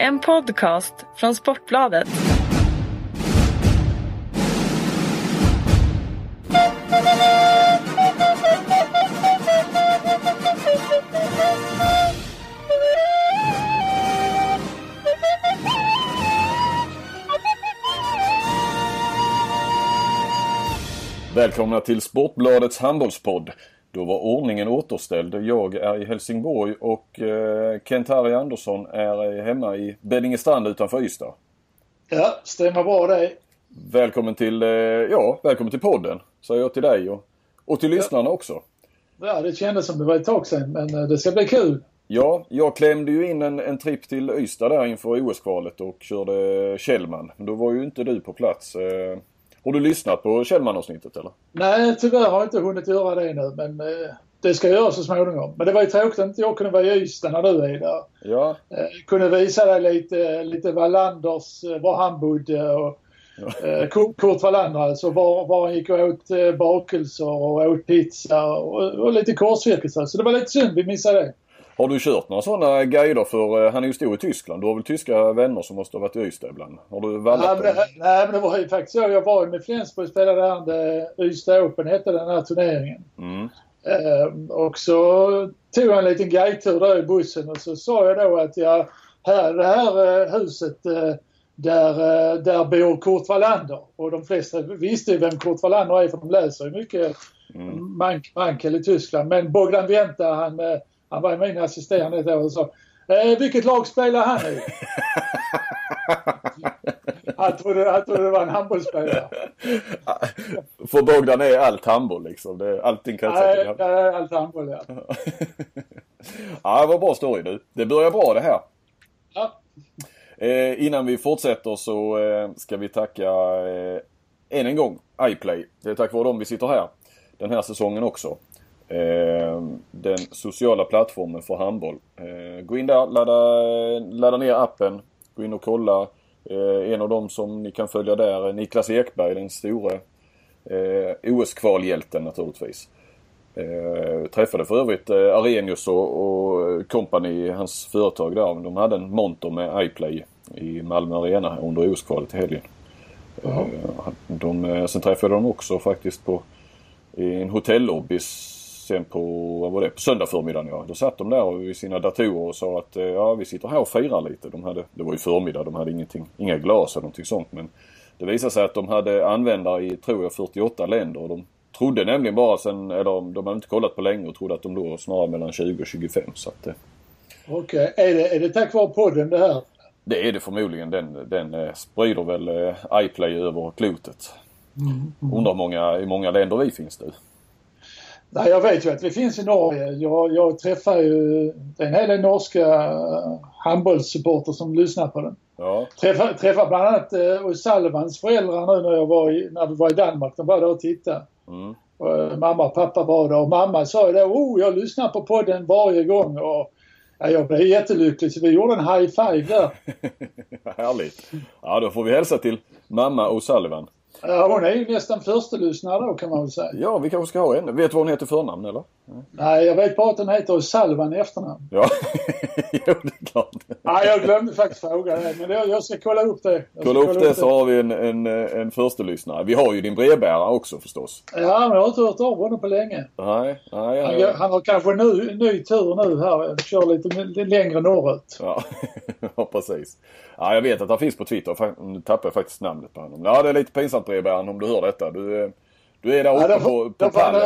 En podcast från Sportbladet. Välkomna till Sportbladets handbollspodd. Då var ordningen återställd. Jag är i Helsingborg och eh, Kent-Harry Andersson är hemma i Beddingestrand utanför Ystad. Ja, stämmer bra det. Välkommen till, eh, ja, välkommen till podden säger jag till dig och, och till lyssnarna också. Ja, det kändes som det var ett tag sedan men eh, det ska bli kul. Ja, jag klämde ju in en, en tripp till Ystad där inför OS-kvalet och körde Källman. Då var ju inte du på plats. Eh, har du lyssnat på Källman-avsnittet eller? Nej, tyvärr har jag inte hunnit göra det nu men eh, det ska jag göra så småningom. Men det var ju tråkigt att inte jag kunde vara i Ystad när du är där. Ja. Eh, kunde visa dig lite, lite Wallanders, eh, var han bodde och eh, Kurt Wallander alltså, var, var han gick och åt eh, bakelser och åt pizza och, och lite korsvirkelser. Så det var lite synd vi missade det. Har du kört några sådana guider för, eh, han är ju stor i Tyskland. Du har väl tyska vänner som måste ha varit i Ystad ibland? Har du Nej vallat men, dem? det, nej men det var ju faktiskt så. Jag var ju med Flensburg och spelade det Ystad Open hette den här turneringen. Mm. Ehm, och så tog jag en liten guidetur där i bussen och så sa jag då att jag, här, det här eh, huset eh, där, eh, där bor Kurt Wallander. Och de flesta visste ju vem Kurt Wallander är för de läser ju mycket Mm. Mank, Mankel i Tyskland. Men Bogdan Venta han, eh, han var min assisterande ett år och sa eh, vilket lag spelar han i? han, trodde, han trodde det var en handbollsspelare. För Bogdan är allt handboll liksom. Det är allting kretsar Nej, det är allt handboll ja. Ja, det var bra story du. Det börjar bra det här. ja. Eh, innan vi fortsätter så eh, ska vi tacka eh, än en gång iPlay. Det är tack vare dem vi sitter här den här säsongen också. Eh, den sociala plattformen för handboll. Eh, gå in där, ladda, ladda ner appen. Gå in och kolla. Eh, en av dem som ni kan följa där är Niklas Ekberg, den store OS-kvalhjälten naturligtvis. Eh, träffade för övrigt eh, Arrhenius och, company, hans företag där. De hade en monter med iPlay i Malmö Arena under OS-kvalet i helgen. Jaha. Eh, de, sen träffade dem också faktiskt på i en hotellobby sen på, vad var det, på söndag förmiddagen ja. Då satt de där vid sina datorer och sa att eh, ja vi sitter här och firar lite. De hade, det var ju förmiddag, de hade ingenting, inga glas eller någonting sånt men det visade sig att de hade användare i, tror jag, 48 länder och de trodde nämligen bara sen, eller de hade inte kollat på länge och trodde att de låg snarare mellan 20 och 25 så att eh, Okej, är, det, är det tack vare podden det här? det är det förmodligen. Den, den eh, sprider väl iPlay över klotet. Undrar hur många, i många länder vi finns nu. Nej, jag vet ju att vi finns i Norge. Jag, jag träffar ju en hel del norska handbollssupporter som lyssnar på den. Ja, Träffar, träffar bland annat eh, O'Sullivans föräldrar nu när, jag var i, när vi var i Danmark. De var där och tittade. mm. Och, eh, mamma och pappa var där och mamma sa ju då oh, jag lyssnar på podden varje gång. Och, ja, jag blev jättelycklig så vi gjorde en high five där. Härligt. Ja, då får vi hälsa till mamma O'Sullivan. Ja, hon är ju nästan första lyssnare då kan man väl säga. Ja, vi kanske ska ha henne. Vet du vad hon heter förnamn eller? Nej, jag vet bara att hon heter O'Sullivan i efternamn. Ja, jo det är klart. Nej, jag glömde faktiskt fråga det. Men jag, jag ska kolla upp det. Ska Kolla upp det så har vi en, en, en första lyssnare. Vi har ju din brevbärare också förstås. Ja, men jag har inte hört av honom på länge. Nej, nej. Han, Ja, han har kanske en ny, ny tur nu här. Kör lite m- längre norrut. ja. ja precis. Ja, jag vet att han finns på Twitter. Nu tappar jag faktiskt namnet på honom. Ja, det är lite pinsamt brevbäraren om du hör detta. Du, eh, du är där Ja, uppe på, får, på han pallen.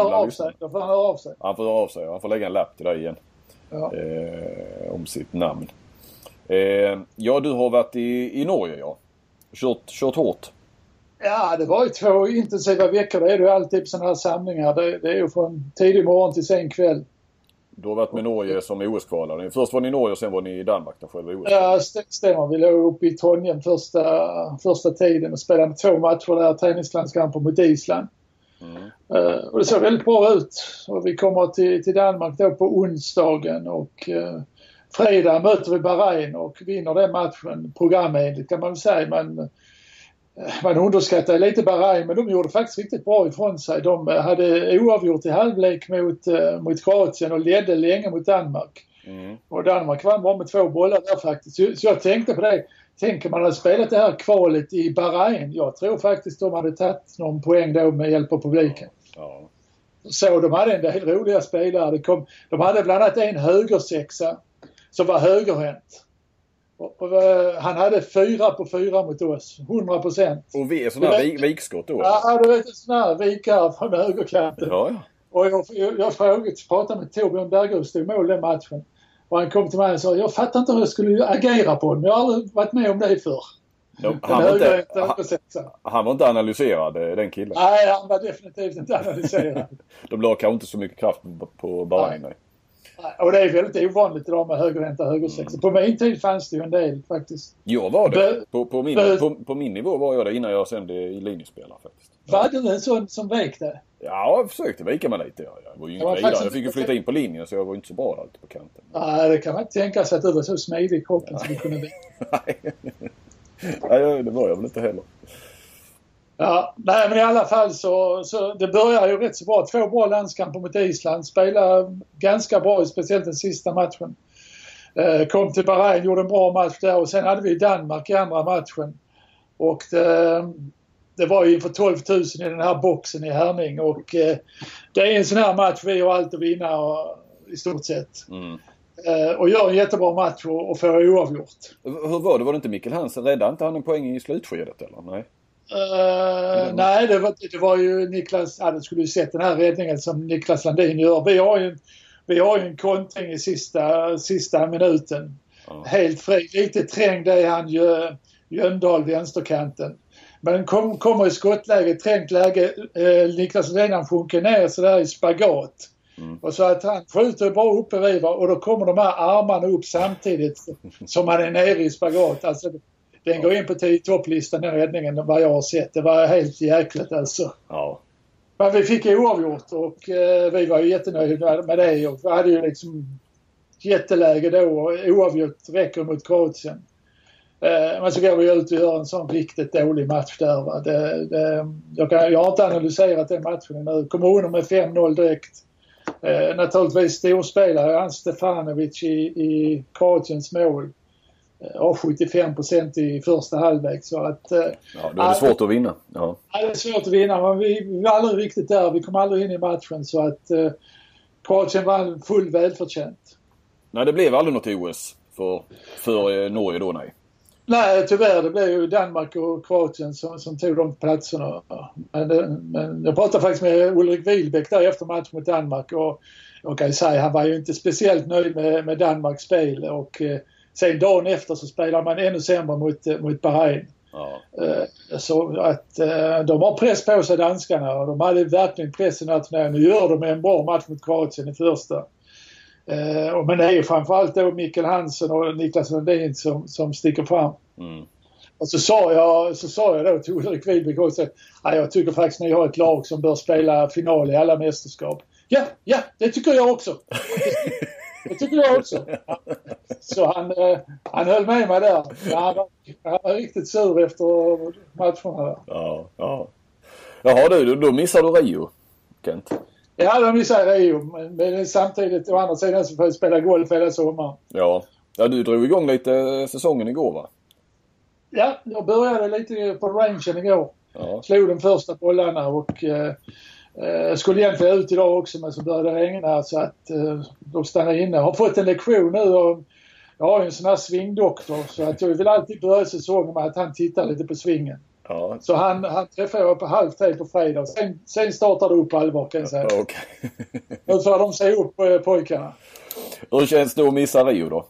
Då får han höra av sig. Han får höra av sig. Han får lägga en lapp till dig igen. Ja. eh, om sitt namn. Eh, ja, du har varit i, i Norge ja. Kört, kört hårt. ja, det var ju två intensiva veckor. Det är det ju alltid på sådana här samlingar. Det, det är ju från tidig morgon till sen kväll. Du har varit med Norge som OS-kvalare. Först var ni i Norge och sen var ni i Danmark där själva OS. Ja, st- stämmer. Vi låg uppe i Trondheim första, första tiden och spelade två matcher där. Träningslandskamper mot Island. Mm. Eh, och det såg väldigt bra ut. Och vi kommer till, till Danmark då på onsdagen och uh, fredag möter vi Bahrain och vinner den matchen programenligt kan man väl säga. Men eh, man underskattar lite Bahrain men de gjorde faktiskt riktigt bra ifrån sig. De eh, hade oavgjort i halvlek mot, eh, mot Kroatien och ledde länge mot Danmark. Mm. Och Danmark vann bara med två bollar där faktiskt. Så, så jag tänkte på det. Tänk om man hade spelat det här kvalet i Bahrain. Jag tror faktiskt de hade tagit någon poäng då med hjälp av publiken. Ja. Så de hade en del roliga spelare. Kom, de hade bland annat en högersexa som var högerhänt. Och, och, eh, han hade fyra på fyra mot oss. 100 procent. Och vi är sådana här vikskott då? Ja, du vet sådana här vikar från högerkanten. Ja, ja. Och jag, jag, jag frågade, pratade med Torbjörn Bergerud, stod mål den matchen. Och han kom till mig och sa, jag fattar inte hur jag skulle agera på den. Jag har aldrig varit med om det förr. De, han, var inte, han, han, var inte analyserad den killen? Nej, han var definitivt inte analyserad. De la kanske inte så mycket kraft på Bahrain. Nej. Och det är väldigt ovanligt idag med högerhänta högersexor. Mm. På min tid fanns det ju en del faktiskt. Jag var det. på, på, min, på, på, min nivå var jag det innan jag sen blev linjespelare faktiskt. Var du en sån som vek det? Ja, jag försökte vika mig lite. Jag var ju ingen vidare. Jag fick ju flytta in på linjen så jag var inte så bra alltid på kanten. Nej, det kan man inte tänka sig att du var så smidig i kroppen som du kunde bli. Nej, det var jag väl inte heller. Ja, nej men i alla fall så, så det börjar ju rätt så bra. Två bra landskamper mot Island. Spelade ganska bra, speciellt den sista matchen. Eh, kom till Bahrain, gjorde en bra match där och sen hade vi Danmark i andra matchen. Och det, det var ju inför 12 000 i den här boxen i Herning och eh, det är en sån här match vi har allt att vinna och, i stort sett. Mm. Eh, och gör en jättebra match och, och får oavgjort. Hur var det? Var det inte Mikkel Hansen? Räddade inte han en poäng i slutskedet eller? Nej. Uh, nej, det var, det var ju Niklas, ja, du skulle ju sett den här räddningen som Niklas Landin gör. Vi har ju, vi har en kontring i sista, sista minuten. Ja. Helt fri. Lite trängd är han ju, Jöndal, vänsterkanten. Men kom, kommer i skottläge, trängt läge. Eh, Niklas Landin han sjunker ner sådär i spagat. Mm. Och så att han skjuter bara uppe vid och då kommer de här armarna upp samtidigt som han är nere i spagat. Alltså, den går in på topplistan den räddningen vad jag har sett. Det var helt jäkligt alltså. Ja. Men vi fick oavgjort och eh, vi var ju jättenöjda med det och vi hade ju liksom jätteläge då och oavgjort räcker mot Kroatien. Eh, men så går vi ut och gör en sån riktigt dålig match där. Det, det, jag, kan, jag har inte analyserat den matchen ännu. Kommer under med 5-0 direkt. Eh, naturligtvis storspelare han Stefanovic i, i Kroatiens mål ja, 75 procent i första halvlek. Så att, eh, ja, då är det svårt att vinna. Ja. ja, det är svårt att vinna men vi, vi var aldrig riktigt där. Vi kom aldrig in i matchen så att eh, Kroatien vann full välförtjänt. Nej, det blev aldrig något OS för, för eh, Norge då, nej. Nej, tyvärr. Det blev ju Danmark och Kroatien som, som tog de platserna. Men, men jag pratade faktiskt med Ulrik Wilbäck där efter matchen mot Danmark och jag kan ju säga han var ju inte speciellt nöjd med, med Danmarks spel och eh, Sen dagen efter så spelar man ännu sämre mot, mot Bahrain. Ja. Eh, så att eh, de har press på sig danskarna och de hade verkligen press i den här turneringen. Nu gör de en bra match mot Kroatien i första. Eh, men det är ju framförallt då Mikkel Hansen och Niklas Lundin som, som sticker fram. Mm. Och så sa jag, så sa jag då till Ulrik Widbäck också att jag tycker faktiskt ni har ett lag som bör spela final i alla mästerskap. Ja, ja, det tycker jag också. Det tycker jag också. Så han, eh, han höll med mig där. Han var, han var riktigt sur efter matcherna. Ja, ja. Jaha du, då missar du Rio, Kent? Ja, då missar jag Rio. Men, men samtidigt, å andra sidan så får jag spela golf hela sommaren. Ja. Ja, du drog igång lite säsongen igår va? Ja, jag började lite på rangen igår. Ja. Slog de första bollarna och eh, jag eh, skulle egentligen ut idag också men så började det regna så att eh, då stannade inne. Jag har fått en lektion nu och jag har ju en sån här svingdoktor så att jag vill alltid börja säsongen med att han tittar lite på svingen. Ja. Så han, han träffade jag på halv tre på fredag. Sen, sen startade det upp på allvar kan jag säga. Okay. nu får de se upp eh, pojkarna. Hur känns det att missa Rio då?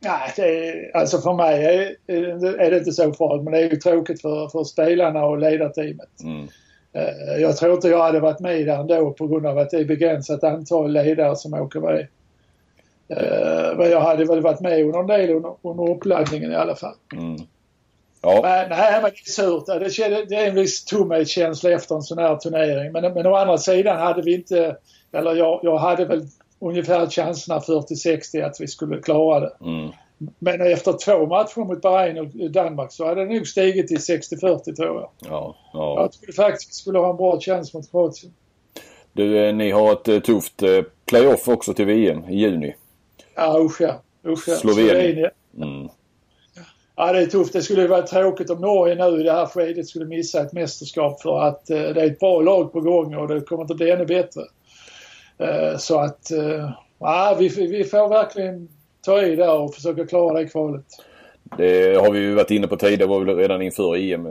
Nej, det är, alltså för mig är, är det inte så farligt men det är ju tråkigt för, för spelarna och ledarteamet. Mm. Eh, jag tror inte jag hade varit med där ändå på grund av att det är begränsat antal ledare som åker med. Eh, men jag hade väl varit med under en del under, under uppladdningen i alla fall. Mm. Ja. Men, nej, men det är surt. Det, det är en viss tomhetskänsla efter en sån här turnering. Men, men å andra sidan hade vi inte, eller jag, jag hade väl ungefär chanserna 40-60 att vi skulle klara det. Mm. Men efter två matcher mot Bahrain och Danmark så hade det nog stigit till 60-40 tror jag. Ja, ja. Jag trodde faktiskt vi skulle ha en bra chans mot Kroatien. Du, eh, ni har ett eh, tufft eh, playoff också till VM i juni. Ja, usch ja. Usch, ja. Slovenien. Mm. Ja, det är tufft. Det skulle vara tråkigt om Norge nu i det här skedet skulle missa ett mästerskap för att eh, det är ett bra lag på gång och det kommer inte bli ännu bättre. Eh, så att, eh, ja, vi, vi får verkligen ta i där och försöka klara det kvalet. Det har vi ju varit inne på tidigare, var väl redan inför EM.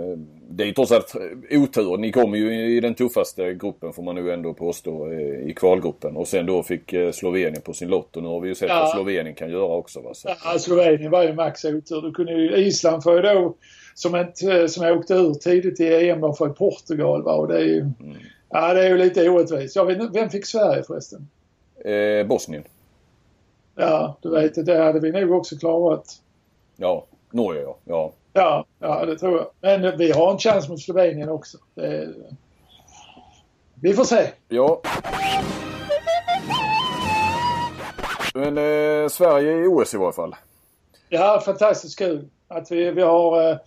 Det är ju trots allt otur. Ni kommer ju i den tuffaste gruppen får man nu ändå påstå eh, i kvalgruppen. Och sen då fick eh, Slovenien på sin lott och nu har vi ju sett ja. vad Slovenien kan göra också. Va? Så. Ja, Slovenien var ju max otur. Du kunde ju, Island får ju då, som, ett, eh, som åkte ur tidigt i EM, de får Portugal va? och det är ju, mm. ja, det är ju lite orättvist. Jag vet, vem fick Sverige förresten? Eh, Bosnien. Ja, du vet, det hade vi nog också klarat. Ja, Norge ja. ja. Ja, ja det tror jag. Men vi har en chans mot Slovenien också. Det... Vi får se. Ja. Men eh, Sverige i OS i varje fall. Ja, fantastiskt kul att vi, vi har eh,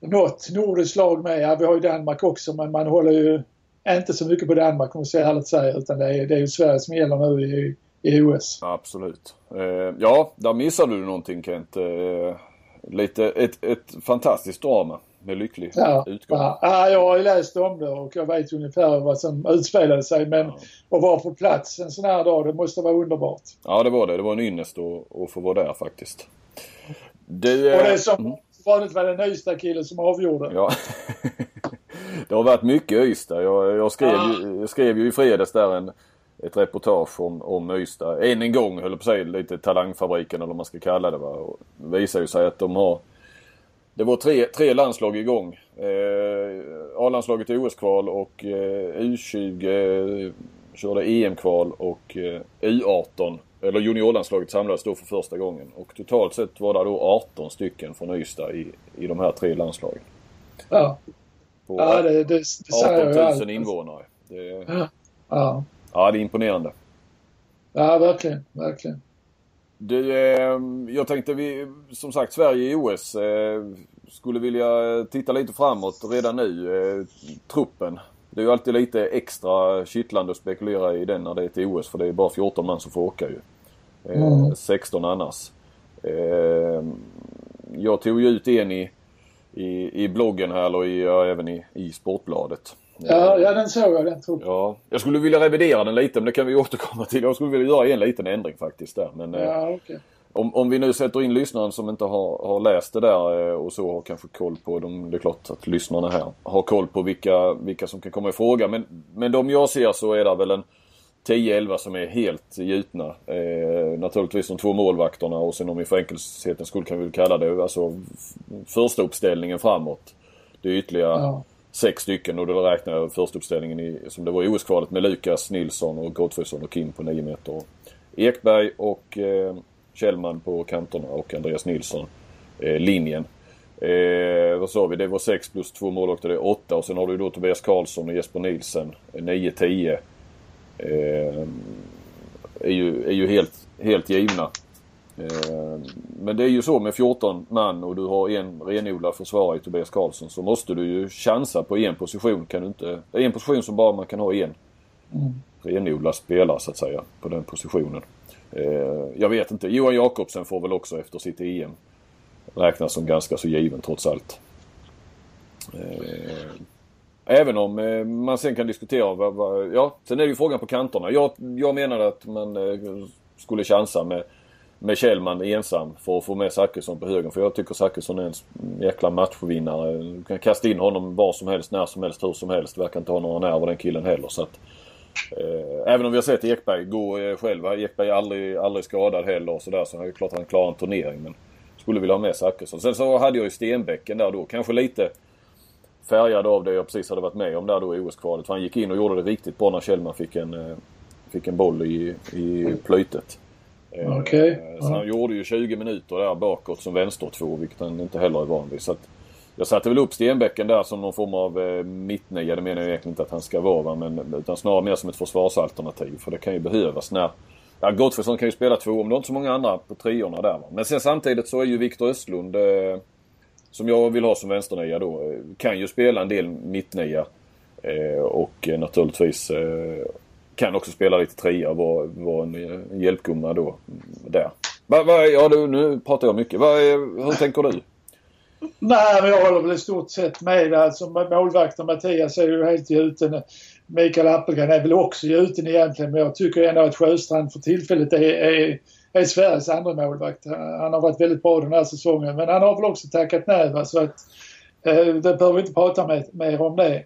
något nordiskt lag med. Ja, vi har ju Danmark också men man håller ju inte så mycket på Danmark om man säga ärligt säga utan det är, det är ju Sverige som gäller nu i, i OS. Absolut. Eh, ja, där missade du någonting Kent. Eh, lite, ett, ett fantastiskt drama med lycklig ja, utgång. Ja, jag har ju läst om det och jag vet ungefär vad som utspelade sig. Men ja. att vara på plats en sån här dag, det måste vara underbart. Ja, det var det. Det var en ynnest att, att få vara där faktiskt. Du, och det är som mm. vanligt var det en Ystad-kille som avgjorde. Ja. det har varit mycket Ystad. Jag, jag, skrev, ja. jag skrev ju i fredags där en ett reportage om, om Ystad. Än en gång höll på säga lite talangfabriken eller vad man ska kalla det. Va? Och det visar ju sig att de har det var tre, tre landslag igång. Eh, A-landslaget i OS-kval och eh, U20 eh, körde EM-kval och eh, U18 eller juniorlandslaget samlades då för första gången. Och totalt sett var det då 18 stycken från Ystad i, i de här tre landslagen. Ja. På ja, det, det, det 18 000 invånare. Det, ja. ja. Ja, det är imponerande. Ja, verkligen. Verkligen. Du, eh, jag tänkte vi, som sagt Sverige i OS. Eh, skulle vilja titta lite framåt redan nu. Eh, truppen. Det är ju alltid lite extra kittlande att spekulera i den när det är till OS för det är bara 14 man som får åka ju. Eh, mm. 16 annars. Eh, jag tog ju ut en i, i, i bloggen här och i, ja, även i, i Sportbladet. Ja, ja den såg jag. Den tog. Ja, jag skulle vilja revidera den lite men det kan vi återkomma till. Jag skulle vilja göra en liten ändring faktiskt där. Men, ja, eh, okay. om, om vi nu sätter in lyssnaren som inte har, har läst det där eh, och så har kanske koll på dem. Det är klart att lyssnarna här har koll på vilka, vilka som kan komma i fråga. Men, men de jag ser så är det väl en 10-11 som är helt gjutna. Eh, naturligtvis de två målvakterna och sen om vi för enkelhetens skull kan vi kalla det alltså första uppställningen framåt. Det är ytterligare ja sex stycken och då räknar jag förstuppställningen i, som det var i OS-kvalet med Lukas Nilsson och Gottfridsson och Kim på 9 meter. Ekberg och eh, Kjellman på kanterna och Andreas Nilsson eh, linjen. Eh, vad sa vi? Det var 6 plus 2 målvakter, det är 8 och sen har du då Tobias Karlsson och Jesper Nilsen eh, 9-10. Eh, är ju, är ju helt, helt givna. Ehm, men det är ju så med 14 man och du har en renodlad försvarare i Tobias Karlsson så måste du ju chansa på en position. Kan du inte, en position som bara man kan ha en mm. renodlad spelare så att säga på den positionen. Ehm, jag vet inte. Johan Jakobsen får väl också efter sitt EM räknas som ganska så given trots allt. Ehm, även om eh, man sen kan diskutera vad, vad, ja, sen är det ju frågan på kanterna. Jag, jag menade att man eh, skulle chansa med med Kjellman ensam för att få med Zachrisson på högen. För jag tycker Zachrisson är en jäkla matchvinnare. Du kan kasta in honom var som helst, när som helst, hur som helst. Verkar inte ha några nerver den killen heller. Så att, eh, även om vi har sett Ekberg gå eh, själv. Ekberg är aldrig, aldrig skadad heller och sådär. Så det är klart han klarar en turnering. Men skulle vilja ha med Zachrisson. Sen så hade jag ju Stenbäcken där då. Kanske lite färgad av det jag precis hade varit med om där då i OS-kvalet. För han gick in och gjorde det riktigt bra när Kjellman fick en, eh, fick en boll i, i plytet. Eh, okay. Så han gjorde ju 20 minuter där bakåt som vänstertvå vilket han inte heller är van vid. Så jag satte väl upp Stenbäcken där som någon form av eh, mittnia. Det menar jag egentligen inte att han ska vara men, utan snarare mer som ett försvarsalternativ. För det kan ju behövas när Ja, Gottfridsson kan ju spela två om det är inte så många andra på triorna där. Va? Men sen samtidigt så är ju Viktor Östlund eh, som jag vill ha som vänsternia då eh, kan ju spela en del mittnia. Eh, och naturligtvis eh, kan också spela lite trea och vara, vara en, hjälpgumma då där. Va, va, ja, du, nu pratar jag mycket. Va, hur tänker du? Nej, men jag håller väl i stort sett med. Alltså, målvakten Mattias är ju helt gjuten. Mikael Appelgren är väl också gjuten egentligen men jag tycker ändå att Sjöstrand för tillfället är, är, är Sveriges andra målvakt. Han har varit väldigt bra den här säsongen men han har väl också tackat nej så att eh, det behöver vi inte prata mer om det.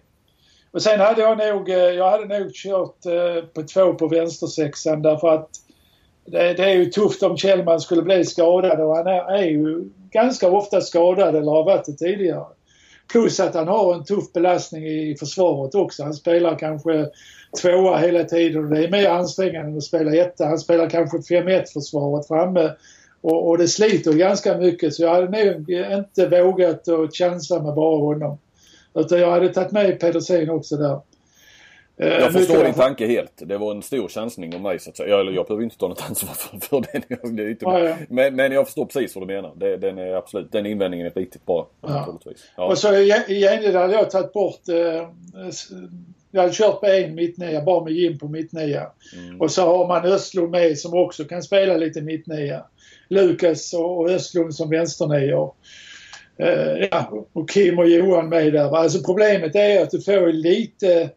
Och sen hade jag nog, eh, jag hade nog kört eh, på två på vänstersexan därför att det, det, är ju tufft om Kjellman skulle bli skadad och han är, är ju ganska ofta skadad eller har varit det tidigare. Plus att han har en tuff belastning i försvaret också. Han spelar kanske tvåa hela tiden och det är mer ansträngande än att spela etta. Han spelar kanske 5-1 försvaret framme och, och, det sliter ganska mycket så jag hade nog inte vågat att chansa med bara honom. Utan jag hade tagit med Pedersen också där. Eh, jag förstår din tanke helt. Det var en stor chansning av mig så att säga. Jag, jag behöver inte ta något ansvar för, för den. Det inte, ja, ja. Men, men jag förstår precis vad du menar. Det, den är absolut, den invändningen är riktigt bra. Ja. Ja. Och så i gengäld hade jag tagit bort eh, jag hade kört på en mittnia, bara med Jim på mittnia. Mm. Och så har man Östlund med som också kan spela lite mittnia. Lukas och Östlund som vänsternior. Uh, ja, och Kim och Johan med där. Alltså problemet är att du får lite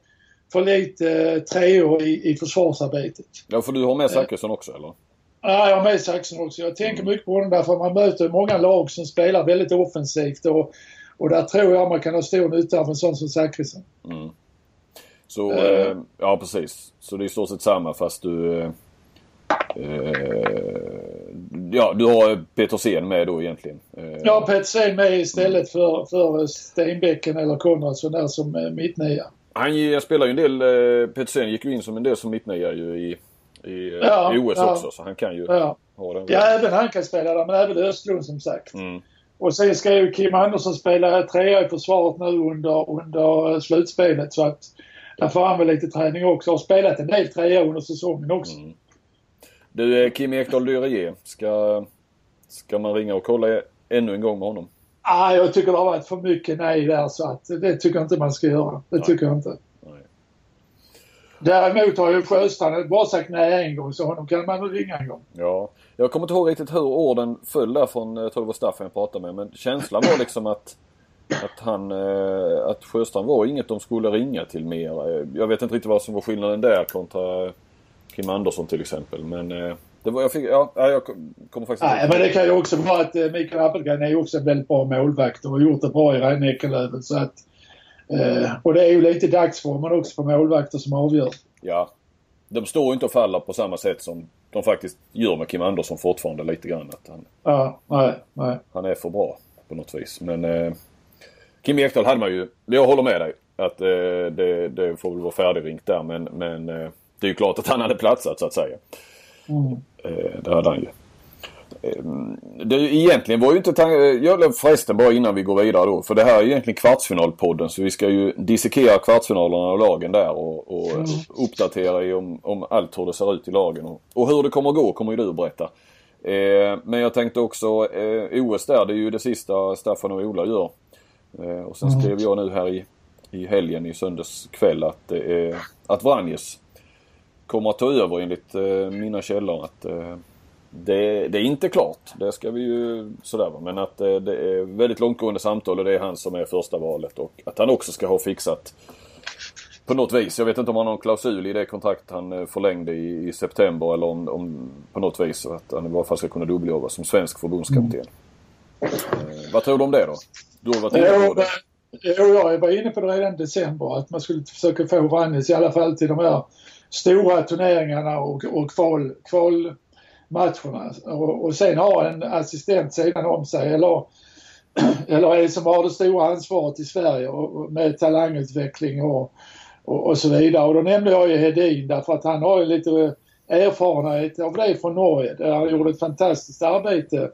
för lite treor i, i försvarsarbetet. Ja, för du har med Zachrisson också eller? Ja, jag har med Zachrisson också. Jag tänker mm. mycket på honom därför att man möter många lag som spelar väldigt offensivt och, och där tror jag man kan ha stor nytta av en sån som Zachrisson. Mm. Så, uh, ja precis. Så det är i stort sett samma fast du... Eh, ja, du har Petersen med då egentligen. Eh, ja, Petersen med istället för, för Stenbäcken eller Konradsson där som mittnia. Han spelar ju en del, eh, Petersen gick ju in som en del som mittnia ju i, i, ja, i OS ja. också så han kan ju ja. ha den. Ja, även han kan spela där men även Östlund som sagt. Mm. Och sen ska ju Kim Andersson spela trea i försvaret nu under, under slutspelet så att där får han väl lite träning också. Har spelat en del trea under säsongen också. Mm. Du, eh, Kim Ekdahl Dyré, ska, ska man ringa och kolla ännu en gång med honom? Ah, jag tycker det har varit för mycket nej där så att det tycker jag inte man ska göra. Det nej. tycker jag inte. Nej. Däremot har ju Sjöstrand bara sagt nej en gång så honom kan man väl ringa en gång. Ja. Jag kommer inte ihåg riktigt hur orden föll där från, jag tror det var Staffan jag pratade med, men känslan var liksom att att han, eh, att Sjöstrand var inget de skulle ringa till mer. Jag vet inte riktigt vad som var skillnaden där kontra Kim Andersson till exempel men eh, det var, jag, fick, ja, jag kommer faktiskt Nej, men det kan ju också vara att eh, Mikael Appelgren är ju också en väldigt bra målvakt och har gjort det bra i Rhein så att eh, Och det är ju lite dagsformen också på målvakter som avgör. Ja. De står ju inte och faller på samma sätt som de faktiskt gör med Kim Andersson fortfarande lite grann. Att han, ja, nej, nej. han är för bra på något vis. Men eh, Kim Ekdahl hade man ju, jag håller med dig. Att eh, det, det, får väl vara färdigringt där men, men eh, det är ju klart att han hade platsat så att säga. Mm. Eh, det hade han ju. Eh, det egentligen var ju inte tanken, jag förresten bara innan vi går vidare då. För det här är egentligen kvartsfinalpodden så vi ska ju dissekera kvartsfinalerna och lagen där och, och mm. uppdatera i om, om allt hur det ser ut i lagen. Och, och hur det kommer att gå kommer ju du att berätta. Eh, men jag tänkte också eh, OS där, det är ju det sista Staffan och Ola gör. Eh, och sen mm. skrev jag nu här i, i helgen i söndags kväll att, eh, att Vranjes kommer att ta över enligt eh, mina källor. Att, eh, det, det, är inte klart, det ska vi ju sådär Men att eh, det är väldigt långtgående samtal och det är han som är första valet. Och att han också ska ha fixat på något vis. Jag vet inte om han har någon klausul i det kontrakt han eh, förlängde i, i september eller om, om, på något vis att han i varje fall ska kunna dubbeljobba som svensk förbundskapten. Mm. Eh, vad tror du om det då? Du har varit inne på det. Jo, jag var inne på det redan i december att man skulle försöka få Vranjes i alla fall till de här stora turneringarna och, och kval, kvalmatcherna. Och, och sen ha en assistent sedan om sig eller, eller är som har det stora ansvaret i Sverige och, med talangutveckling och, och, och, så vidare. Och då nämnde jag ju Hedin därför att han har ju lite erfarenhet av det från Norge där han gjorde ett fantastiskt arbete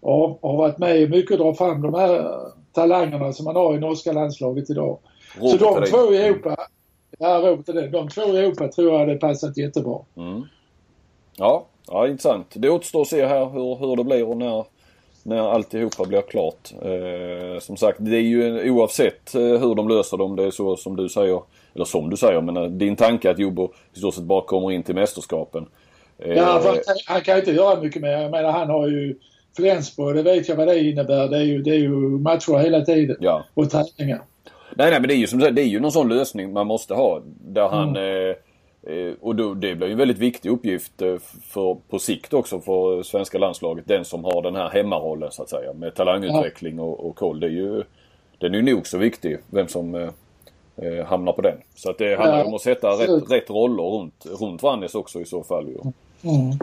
och har varit med mycket och dra fram de här talangerna som man har i norska landslaget idag. Robert så de två i Europa, Ja, Robert det. De två i Europa tror jag hade passat jättebra. Mm. Ja, ja, intressant. Det återstår att se här hur, hur det blir och när, när alltihopa blir klart. Eh, som sagt, det är ju oavsett eh, hur de löser det, om det är så som du säger, eller som du säger, men eh, din tanke att Jobbo i stort sett bara kommer in till mästerskapen. Ja, för han kan inte göra mycket mer. Jag menar han har ju Flensburg, det vet jag vad det innebär. Det är ju, det är ju matcher hela tiden. Ja. Och träningar. Nej, nej, men det är ju som du säger, det är ju någon sån lösning man måste ha. Där han... Mm. Eh, och då, det blir ju en väldigt viktig uppgift eh, för, på sikt också för svenska landslaget. Den som har den här hemmarollen så att säga. Med talangutveckling och, och koll. Det är ju, den är ju nog så viktig. Vem som eh, eh hamnar på den. Så att det handlar ja, om att sätta rätt, rätt roller runt, runt Vannes också i så fall. Ju. Mm.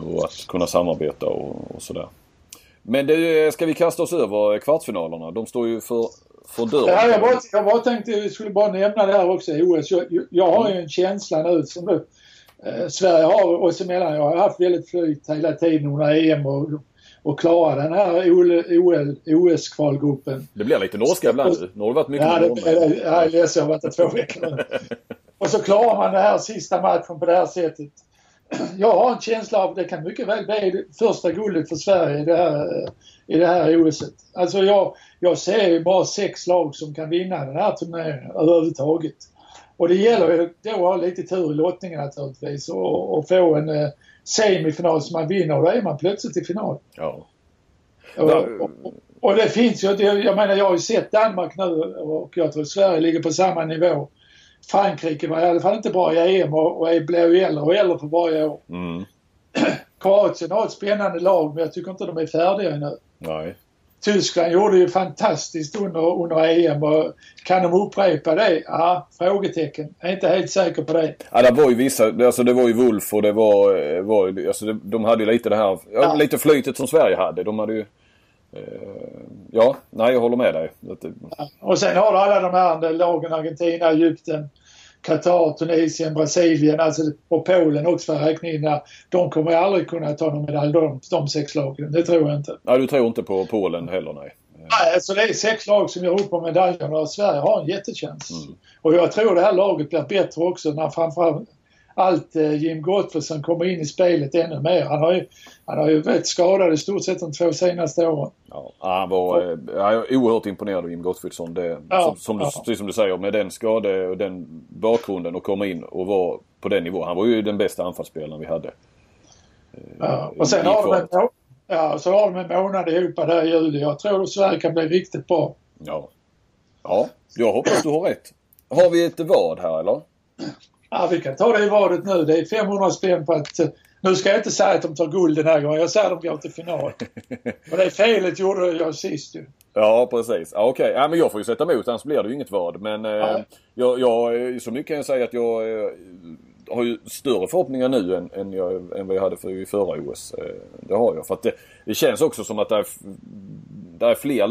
Och att kunna samarbeta och, och sådär. Men det, ska vi kasta oss över kvartsfinalerna? De står ju för, för dörren. Ja, jag, bara, jag bara tänkte, jag skulle bara nämna det här också i OS. Jag, jag har ju en känsla nu som eh, Sverige har oss emellan. Jag har haft väldigt flyt hela tiden under EM och, och klara den här OS-kvalgruppen. Det blir lite norska ibland nu. Nu har det varit mycket Ja, det, det, jag är ledsen. Jag har varit där två veckor nu. och så klarar man den här sista matchen på det här sättet jag har en känsla av att det kan mycket väl bli första guldet för Sverige i det här, i det här OSet. Alltså jag, jag ser ju bara sex lag som kan vinna den här turneringen överhuvudtaget. Och det gäller ju då att ha lite tur i lottningen naturligtvis och, och få en eh, semifinal som man vinner och då är man plötsligt i final. Ja. Och, och, och, det finns ju, jag menar jag har ju sett Danmark nu och jag tror Sverige ligger på samma nivå. Frankrike var i alla fall inte bra i EM och, och blir ju äldre och äldre för varje år. Mm. Kroatien har ett spännande lag men jag tycker inte de är färdiga ännu. Nej. Tyskland gjorde ju fantastiskt under, under EM och kan de upprepa det? Ja, frågetecken. Jag är inte helt säker på det. Ja, det var ju vissa, alltså det var ju Wolf och det var, var alltså de hade ju lite det här, ja. lite flytet som Sverige hade. De hade ju eh, Ja, nej jag håller med dig. Ja. Och sen har du alla de här lagen, Argentina, Egypten, Qatar, Tunisien, Brasilien alltså, och Polen också för räkna in där. De kommer aldrig kunna ta någon medalj de, de sex lagen. Det tror jag inte. Nej, du tror inte på Polen heller nej? Nej, alltså det är sex lag som gör upp om medaljerna och Sverige har en jättechans. Mm. Och jag tror det här laget blir bättre också när framförallt allt eh, Jim Gottfridsson kommer in i spelet ännu mer. Han har ju, han har ju varit skadad i stort sett de två senaste åren. Ja, han var eh, jag är oerhört imponerad av Jim Gottfridsson. Det, ja, som, som, ja. Du, som du säger med den skade och den bakgrunden och komma in och vara på den nivån. Han var ju den bästa anfallsspelaren vi hade. Eh, ja, och sen har, de en, ja, så har de en månad ihop där i juli. Jag tror att Sverige kan bli riktigt bra. Ja. Ja, jag hoppas du har rätt. Har vi ett vad här eller? Ja, vi kan ta det i vadet nu. Det är 500 spänn på att... Nu ska jag inte säga att de tar guld den här gången. Jag säger att de går till final. Och det felet gjorde jag sist ju. Ja, precis. Ja, Okej, okay. ja, men jag får ju sätta emot annars blir det ju inget vad. Men eh, jag, jag, så mycket kan jag säga att jag eh, har ju större förhoppningar nu än, än, jag, än vad jag hade för i förra OS. Eh, det har jag. För att det, det känns också som att det är, det är fler,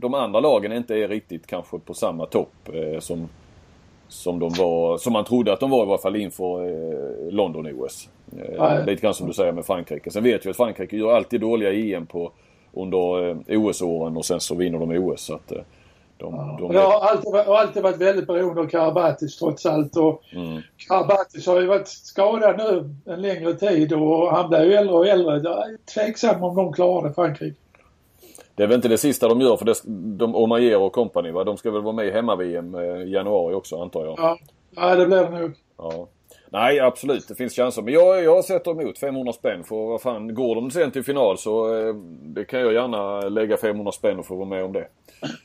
de andra lagen inte är riktigt kanske på samma topp eh, som som de var, som man trodde att de var i varje fall inför eh, London-OS. Eh, lite grann som du säger med Frankrike. Sen vet vi att Frankrike gör alltid dåliga EM på, under eh, OS-åren och sen så vinner de OS. Så att, eh, de, ja. de... Det har alltid, har alltid varit väldigt beroende av Karabatis trots allt. Och mm. Karabatis har ju varit skadad nu en längre tid och han blir ju äldre och äldre. Jag är tveksam om de klarar det, Frankrike. Det är väl inte det sista de gör för det, de, Omayer och company va? De ska väl vara med i hemma-VM eh, i januari också antar jag. Ja, ja det blir det nog. Ja. Nej absolut, det finns chanser. Men jag, jag sätter emot 500 spänn för vad fan, går de sen till final så eh, det kan jag gärna lägga 500 spänn och få vara med om det.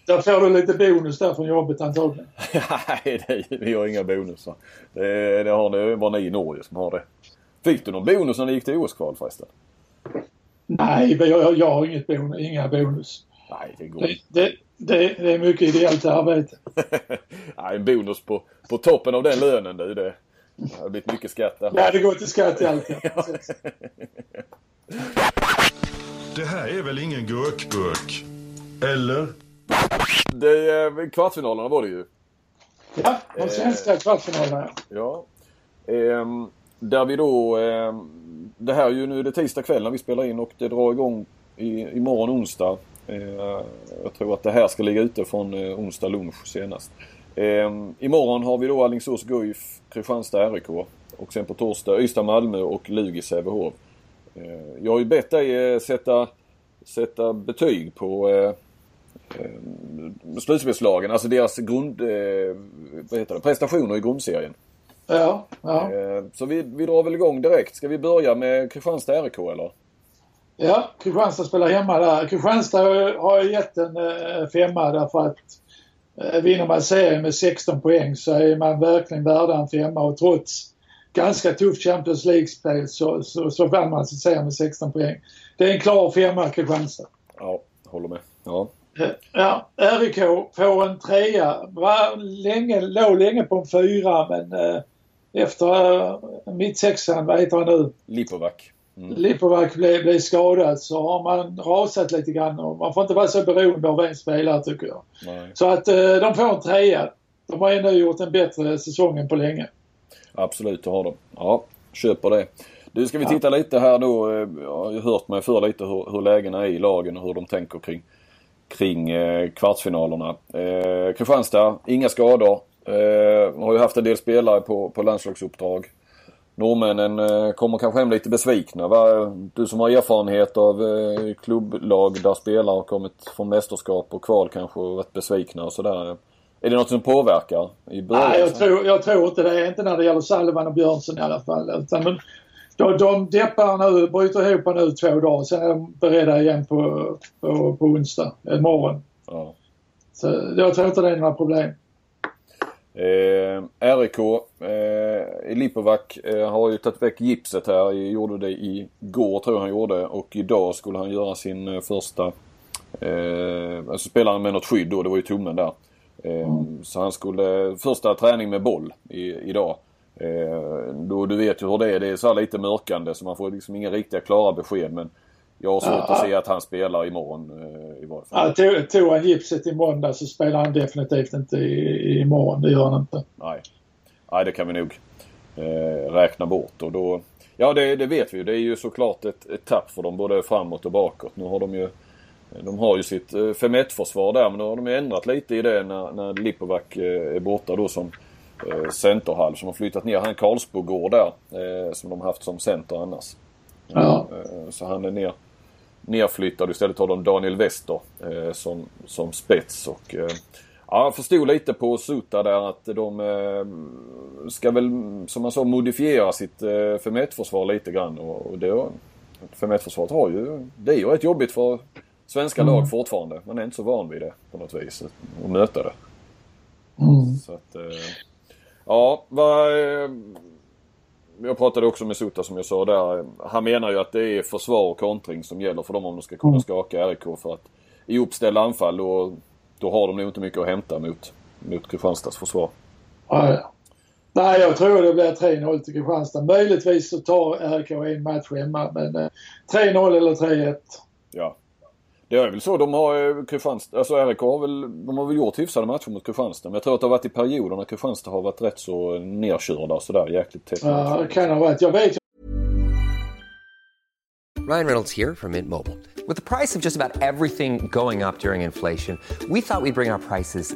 Där får du lite bonus där från jobbet antagligen. Nej, det, vi har inga bonusar. Det, det har ni, bara ni i Norge som har det. Fick du någon bonus när ni gick till OS-kval förresten? Nej, jag, jag har inget bonus, inga bonus. Nej, det går det, det, det, det är mycket ideellt arbete. Nej, en bonus på, på toppen av den lönen du. Det, det har blivit mycket skatt där. Ja, det går till skatt i allt. Ja. det här är väl ingen gurkburk? Eller? Det, eh, kvartsfinalerna var det ju. Ja, de svenska eh, kvartsfinalerna. Ja. Eh, där vi då... Eh, det här är ju nu det tisdag kväll när vi spelar in och det drar igång i, imorgon onsdag. Eh, jag tror att det här ska ligga ute från eh, onsdag lunch senast. Eh, imorgon har vi då Alingsås Guif, Kristianstad RIK och sen på torsdag Ystad Malmö och Lugi Sävehof. Eh, jag har ju bett dig eh, sätta, sätta betyg på eh, slutspelslagen, alltså deras grund, vad heter det, prestationer i grundserien. Ja, ja. Eh, så vi, vi drar väl igång direkt. Ska vi börja med Kristianstad RIK eller? Ja, Kristianstad spelar hemma där. Kristianstad har gett en eh, femma därför att eh, vinner man serien med 16 poäng så är man verkligen värda en femma och trots ganska tufft Champions League-spel så, så, så vann man sin serie med 16 poäng. Det är en klar femma Kristianstad. Ja, håller med. Ja. Ja, RIK får en trea. Var länge, låg länge på en fyra men eh, efter eh, mittsexan, vad heter han nu? Lipovac. Mm. Lipovac blev, blev skadad så har man rasat lite grann och man får inte vara så beroende av en spelare tycker jag. Nej. Så att eh, de får en trea. De har ändå gjort en bättre säsong än på länge. Absolut, det har de. Ja, köper det. Du, ska vi titta lite här då. eh, Jag har hört mig för lite hur, hur lägena är i lagen och hur de tänker kring, kring eh, kvartsfinalerna. Eh, Kristianstad, inga skador. Eh, har ju haft en del spelare på, på landslagsuppdrag. Norrmännen eh, kommer kanske hem lite besvikna. Va? Du som har erfarenhet av eh, klubblag där spelare har kommit från mästerskap och kval kanske och varit besvikna och sådär. Är det något som påverkar i början? Nej, jag tror, jag tror inte det. Inte när det gäller Salvan och Björnsson i alla fall. Utan de, de, de deppar nu, bryter ihop nu två dagar. Sen är de beredda igen på, på, på onsdag, imorgon. Ja. Så jag tror inte det är några problem. Eh, RIK, eh, Lipovac eh, har ju tagit väck gipset här. Gjorde det igår tror jag han gjorde och idag skulle han göra sin eh, första... Eh, alltså spela med något skydd då, det var ju tummen där. Eh, Så han skulle, första träning med boll i, idag. Eh, då, du vet ju hur det är, det är så här lite mörkande så man får liksom inga riktiga klara besked men jag har svårt Ja. att se att han spelar imorgon eh, varje fall. Ja, tog, han gipset i måndag så spelar han definitivt inte i, imorgon. Det gör han inte. Nej. Nej, det kan vi nog eh, räkna bort. Och då, ja, det, det vet vi ju. Det är ju såklart ett, ett tapp för dem både framåt och bakåt. Nu har de ju de har ju sitt eh, 5-1-försvar där men nu har de ju ändrat lite i det när, när Lipovac eh, är borta då som eh, centerhalv. Som har flyttat ner han Karlsbogård där eh, som de haft som center annars. Ja. Eh, så han är ner, nerflyttad. Istället har de Daniel Wester eh, som, som spets. Och, eh, ja, jag förstod lite på Suta där att de eh, ska väl som man sa modifiera sitt eh, 5-1-försvar lite grann. Och, och det, 5-1-försvaret har ju, det är ju rätt jobbigt för svenska lag fortfarande. Man är inte så van vid det på något vis. Att möta det. Mm. Så att, eh, ja, vad... Eh, jag pratade också med Suta som jag sa där. Han menar ju att det är försvar och kontring som gäller för dem om de ska kunna skaka RIK. För att i uppställda anfall då, då har de nog inte mycket att hämta mot, mot Kristianstads försvar. Ja. Nej, jag tror det blir 3-0 till Kristianstad. Möjligtvis så tar RIK en match hemma men eh, 3-0 eller 3-1. Ja. Det är väl så de har eh, Kristianstad, alltså RIK har väl, de har väl gjort hyfsade matcher mot Kristianstad. Men jag tror att det har varit i perioder när Kristianstad har varit rätt så nerkörda och sådär jäkligt tätt. Ja, det kan ha varit. Jag vet Ryan Reynolds here from Mint Mobile. With the price of just about everything going up during inflation, we thought we'd bring our prices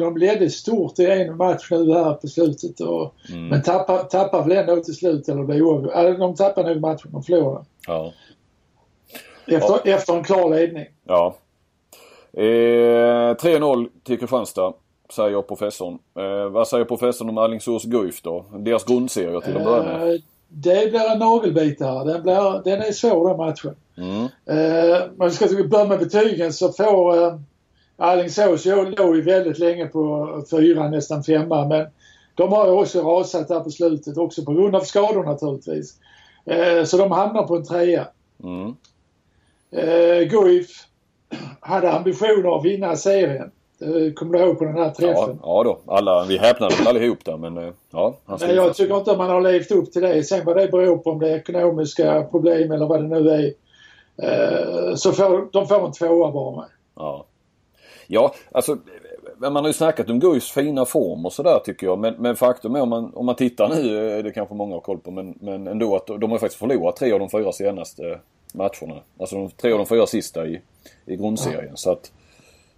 de ledde stort i en match nu här på slutet. Och, Men tappar, tappar väl ändå till slut eller oavgjort. Eller de tappar nog matchen, de förlorade. Ja. Efter, efter en klar ledning. Ja. Eh, 3-0 till Kristianstad, säger professorn. Eh, vad säger professorn om Alingsås Guif då? Deras grundserie till att börja med. Eh, Det blir en nagelbitare. Den, blir, den är svår den matchen. Mm. Eh, men ska vi börja med betygen så får eh, Alingsås låg ju väldigt länge på fyra, nästan femma. Men de har ju också rasat där på slutet också på grund av skador naturligtvis. Eh, så de hamnar på en trea. Mm. Eh, Guif hade ambitioner att vinna serien. Det kommer du ihåg på den här Ja, träffen? ja då. Alla, vi häpnade väl allihop där men eh, ja. Han Men jag tycker inte att man har levt upp till det. Sen vad det beror på, om det är ekonomiska problem eller vad det nu är. Eh, så får de får en tvåa bara med. Ja. Ja, alltså man har ju snackat om Guifs fina form och sådär tycker jag. Men, men faktum är om man, om man tittar nu, det kanske många har koll på, men, men ändå att de har faktiskt förlorat tre av de fyra senaste matcherna. Alltså de tre av de fyra sista i, i grundserien. Så att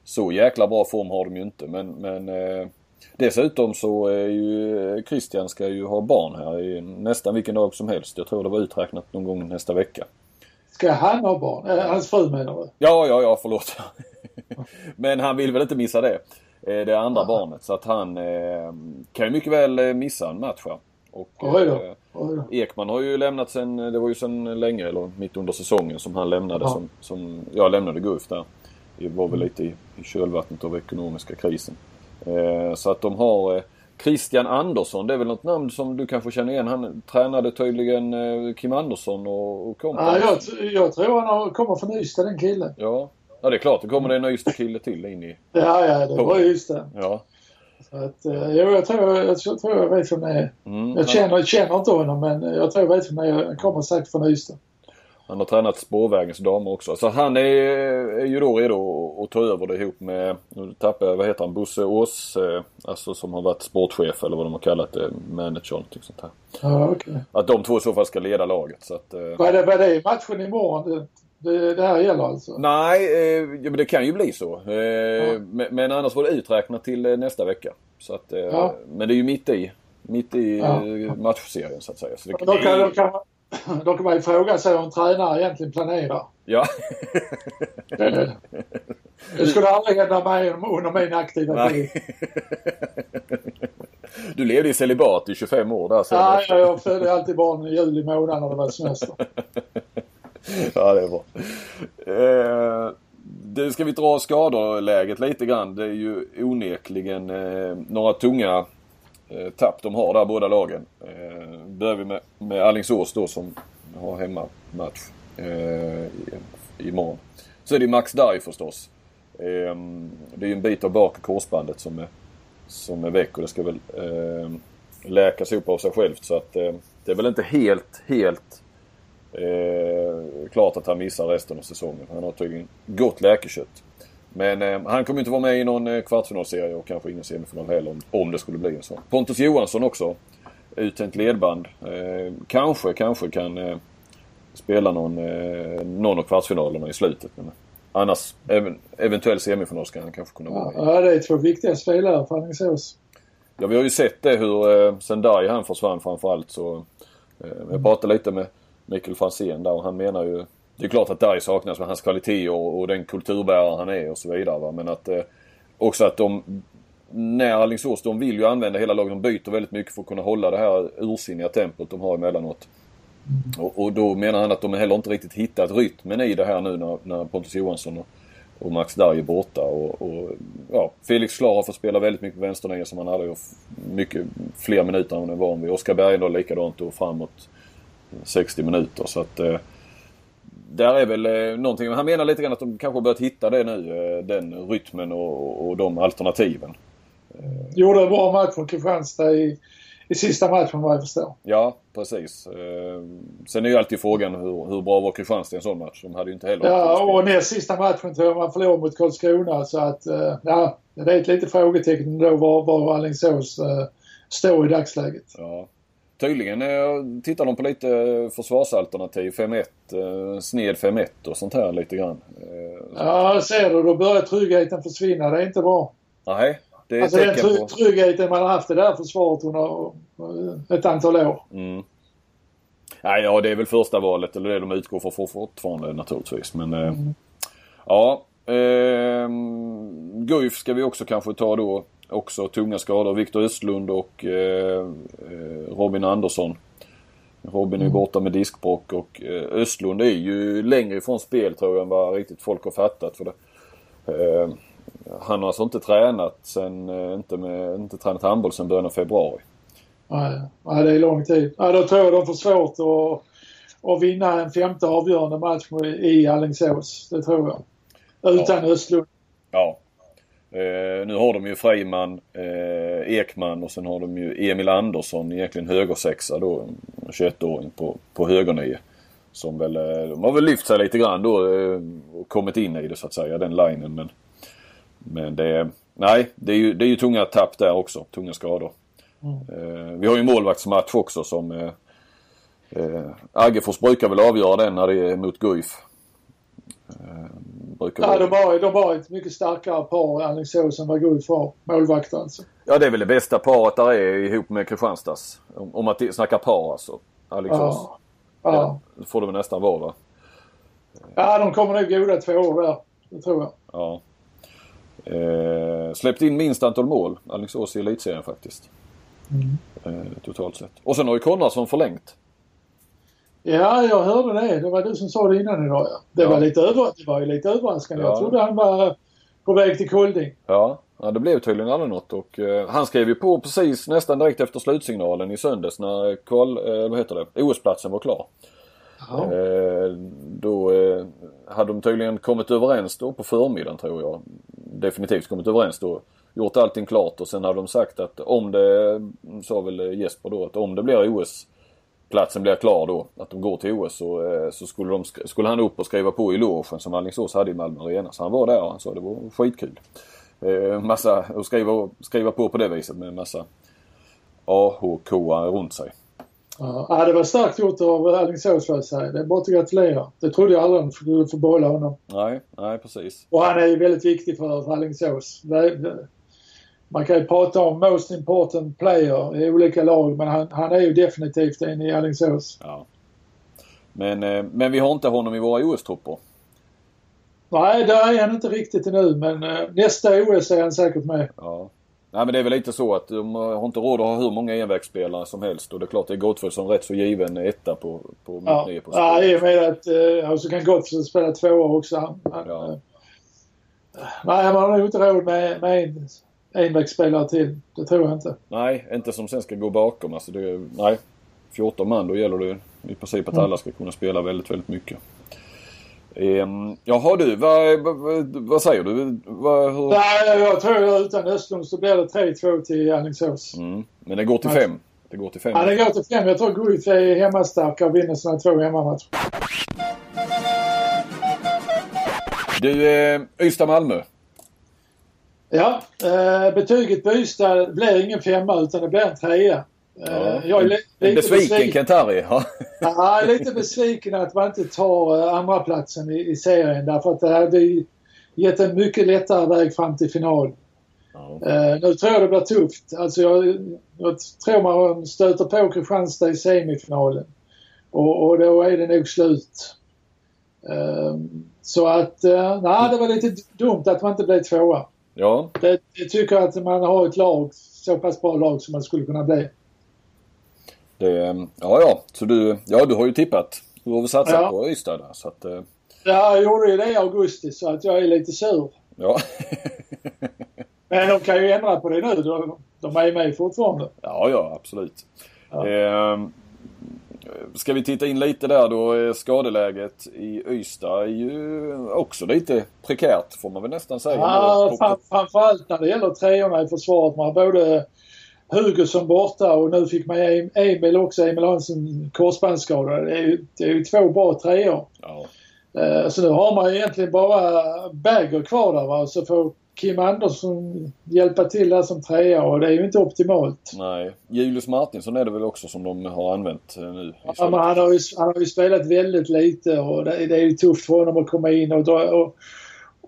så jäkla bra form har de ju inte. Men, men eh, dessutom så är ju Christian ska ju ha barn här i nästan vilken dag som helst. Jag tror det var uträknat någon gång nästa vecka. Ska han ha barn? Äh, hans fru menar du? Ja, ja, ja, förlåt. Men han vill väl inte missa det. Eh, det andra Aha. barnet. Så att han eh, kan ju mycket väl eh, missa en match här. Och, Oj. Oj då. Ekman har ju lämnat sen, det var ju sen länge, eller mitt under säsongen som han lämnade. Ja. Som, som jag lämnade Guf där. Det var väl lite i, i kölvattnet av ekonomiska krisen. Eh, så att de har Christian Andersson, det är väl något namn som du kanske känner igen. Han tränade tydligen Kim Andersson och, och kompani. Ja, jag, jag tror han kommer från Ystad den killen. Ja, Ja det är klart, det kommer det en Ystad-kille till in i... Ja, ja, det var Ystad. Ja. Så att, eh, jo, jag tror jag, jag, tror jag vet vem det är. Mm, jag känner, känner inte honom men jag tror jag vet vem det är. Han kommer säkert från Ystad. Han har tränat spårvägens damer också. Så han är, är ju då redo att ta över det ihop med, nu tappar jag, vad heter han, Bosse Ås, eh, alltså som har varit sportchef eller vad de har kallat det, manager någonting sånt här. Ja, okay. Att de två i så fall ska leda laget. Så att, eh... Vad är det, vad är det matchen imorgon? Det, det här gäller alltså? Nej, eh, ja, men det kan ju bli så. Eh, ja. men, men, annars var det uträknat till eh, nästa vecka. Så att, eh, ja. Men det är ju mitt i, mitt i ja. matchserien så att säga. Så det, då, kan, då, kan då kan man ju fråga sig om tränare egentligen planerar. Ja. det, det skulle aldrig hända mig under min aktiva tid. Du levde i celibat i 25 år där. Ja, jag födde alltid barn i juli månad när det var semester. ja, det är bra. Eh, det ska vi dra skadeläget lite grann. Det är ju onekligen eh, några tunga eh, tapp de har där båda lagen. Eh, börjar vi med, med Alingsås då som har hemmamatch eh, imorgon. Så är det Max Darj förstås. Eh, det är ju en bit av bak korsbandet som är, som är väck och det ska väl eh, läkas upp av sig självt. Så att eh, det är väl inte helt, helt Eh, klart att han missar resten av säsongen. Han har tydligen gott läkekött. Men eh, han kommer inte vara med i någon eh, kvartsfinalserie och kanske ingen semifinal heller om, om det skulle bli en sån. Pontus Johansson också. Uttänt ledband. Eh, kanske, kanske kan eh, spela någon, eh, någon av kvartsfinalerna i slutet. Men annars, även, eventuell semifinal ska han kanske kunna vara med Ja, det är två viktiga spelare för Alingsås. Ja, vi har ju sett det hur eh, sen Darj han försvann framförallt så. Eh, jag pratade lite med Mikael Franzén där och han menar ju det är klart att Darj saknas med hans kvalitet och, och den kulturbärare han är och så vidare. Va? Men att eh, också att de när Alingsås, de vill ju använda hela laget. De byter väldigt mycket för att kunna hålla det här ursinniga tempot de har emellanåt. Och, och då menar han att de heller inte riktigt hittat rytmen i det här nu när, när Pontus Johansson och, och Max Darj är borta. Och, och, ja, Felix Klar får spela väldigt mycket vänsternia som han hade mycket fler minuter än han är van vid. Oskar Bergendahl likadant och framåt 60 minuter. Så att eh, där är väl eh, någonting. Han menar lite grann att de kanske börjat hitta det nu. Eh, den rytmen och, och de alternativen. Gjorde en bra match mot Kristianstad i, i sista matchen vad jag förstår. Ja, precis. Sen är ju alltid frågan hur, hur bra var Kristianstad i en sån match? De hade ju inte heller... Ja, och näst sista matchen tror jag man förlorade mot Karlskrona så att ja, det är ett litet frågetecken då var, var Alingsås står i dagsläget. Ja. Tydligen eh, tittar de på lite försvarsalternativ. 5-1, eh, sned 5-1 och sånt här lite grann. Eh, ja, ser du. Då börjar tryggheten försvinna. Det är inte bra. Nej, det är alltså den try på... tryggheten man har haft i det här försvaret under ett antal år. Mm. Nej, ja, det är väl första valet eller det de utgår för fortfarande naturligtvis. Men mm. ja. Eh, Guif ska vi också kanske ta då också tunga skador. Viktor Östlund och eh, eh, Robin Andersson. Robin är mm. borta med diskbråck och eh, Östlund är ju längre ifrån spel tror jag än vad riktigt folk har fattat. För det. Eh, han har alltså inte tränat sen, eh, inte, med, inte tränat handboll sen början av februari. Nej, nej, det är lång tid. Ja, då tror jag de får svårt att, att vinna en femte avgörande match i Alingsås. Det tror jag. Utan ja. Östlund. Ja, Eh, nu har de ju Freiman, eh, Ekman och sen har de ju Emil Andersson, egentligen högersexa då, 21-åring på, på högernio. Som väl, eh, de har väl lyft sig lite grann då eh, och kommit in i det så att säga, den linen. Men, men det, nej, det är, ju, det är ju tunga tapp där också. Tunga skador. Mm. vi har ju målvaktsmatch också som eh, eh, Aggefors brukar väl avgöra den när det är mot Guif. Eh, Eh, ja, de har, de ett mycket starkare par i Alingsås än vad Guif har. Målvakt alltså. Ja, det är väl det bästa paret där är ihop med Kristianstads. Om, om man snackar par alltså. Alingsås. Ja. ja. ja. Får väl nästan vara va? Ja, de kommer nog goda två år där. Det tror jag. Ja. Eh, släppt in minst antal mål, Alingsås i elitserien faktiskt. Mm. Eh, totalt sett. Och sen har ju Konradsson förlängt. Ja, jag hörde det. Det var du som sa det innan idag. Ja. Det, ja. Var, lite över, det var ju lite överraskande. Ja. Jag trodde han var på väg till Kolding. Ja, ja det blev tydligen aldrig något. Och, eh, han skrev ju på precis nästan direkt efter slutsignalen i söndags när kval, eh, vad heter det, OS-platsen var klar. Eh, då eh, hade de tydligen kommit överens då på förmiddagen tror jag. Definitivt kommit överens då. Gjort allting klart och sen hade de sagt att om det, sa väl Jesper då, att om det blir OS platsen blir klar då, att de går till OS så, eh, så skulle, de, skulle han upp och skriva på i logen som Alingsås hade i Malmö Arena. Så han var där och han sa det var skitkul. Eh, massa, att skriva, skriva på på det viset med en massa AHK runt sig. Ja, det var starkt gjort av Alingsås får jag säga. Det är bara att gratulera. Det trodde jag aldrig de skulle få behålla honom. Nej, nej precis. Och han är ju väldigt viktig för Alingsås. Man kan ju prata om most important player i olika lag men han, han är ju definitivt en i Alingsås. Ja. Men, eh, men vi har inte honom i våra OS-trupper. Nej, där är han inte riktigt ännu men eh, nästa OS är han säkert med. Ja. Nej men det är väl lite så att de har inte råd att ha hur många envägsspelare som helst och det är klart det är Gottfried som rätt så given etta på, på ja. nio position. Ja, i och med att eh, och så kan Gottfried spela tvåa också. Han, ja. nej, man har nog inte råd med, med en envägsspelare till. Det tror jag inte. Nej, inte som sen ska gå bakom. Alltså det, nej, 14 man då gäller det i princip att mm. alla ska kunna spela väldigt, väldigt mycket. Um, jaha du, vad, vad, vad säger du? Vad, hur... Nej, jag tror utan Östlund så blir det 3-2 till Alingsås. Mm. Men det går till 5? Det går till 5? Ja, det går till 5. Jag tror Guif är hemmastarka och vinner sina två hemmamatcher. Du, eh, Ystad-Malmö. Ja, eh, betyget på Ystad blir ingen femma utan det blir en trea. Ja. Jag är lite besviken Kent-Harry. Ja. jag är lite besviken att man inte tar eh, andra platsen i, i serien därför att det hade gett en mycket lättare väg fram till final. Ja. Uh, nu tror jag det blir tufft. Alltså jag, jag tror man stöter på Kristianstad i semifinalen. Och, och då är det nog slut. Uh, så att, uh, nej det var lite dumt att man inte blev tvåa. Ja. Det, jag tycker att man har ett lag, så pass bra lag som man skulle kunna bli. Det, ja, ja. Så du, ja, du har ju tippat. Du har väl satsat ja. på Ystad där, så att, eh. Ja, jag gjorde ju det i augusti så att jag är lite sur. Ja. Men de kan ju ändra på det nu. De, de är med fortfarande. Ja, ja absolut. Ja. Eh, ska vi titta in lite där då. Skadeläget i Ystad är ju också lite prekärt får man väl nästan säga. Ja, fram, framförallt när det gäller treorna i försvaret. Man har både Hugosson borta och nu fick man Emil också, Emil Hansson korsbandsskada. Det är ju, det är ju två bra treor. Ja. Uh, så nu har man egentligen bara Bagger kvar där va. Så får Kim Andersson hjälpa till där som trea och det är ju inte optimalt. Nej. Julius Martinsson är det väl också som de har använt eh, nu? Ja, men han har, ju, han har ju spelat väldigt lite och det, det är ju tufft för honom att komma in och dra. Och,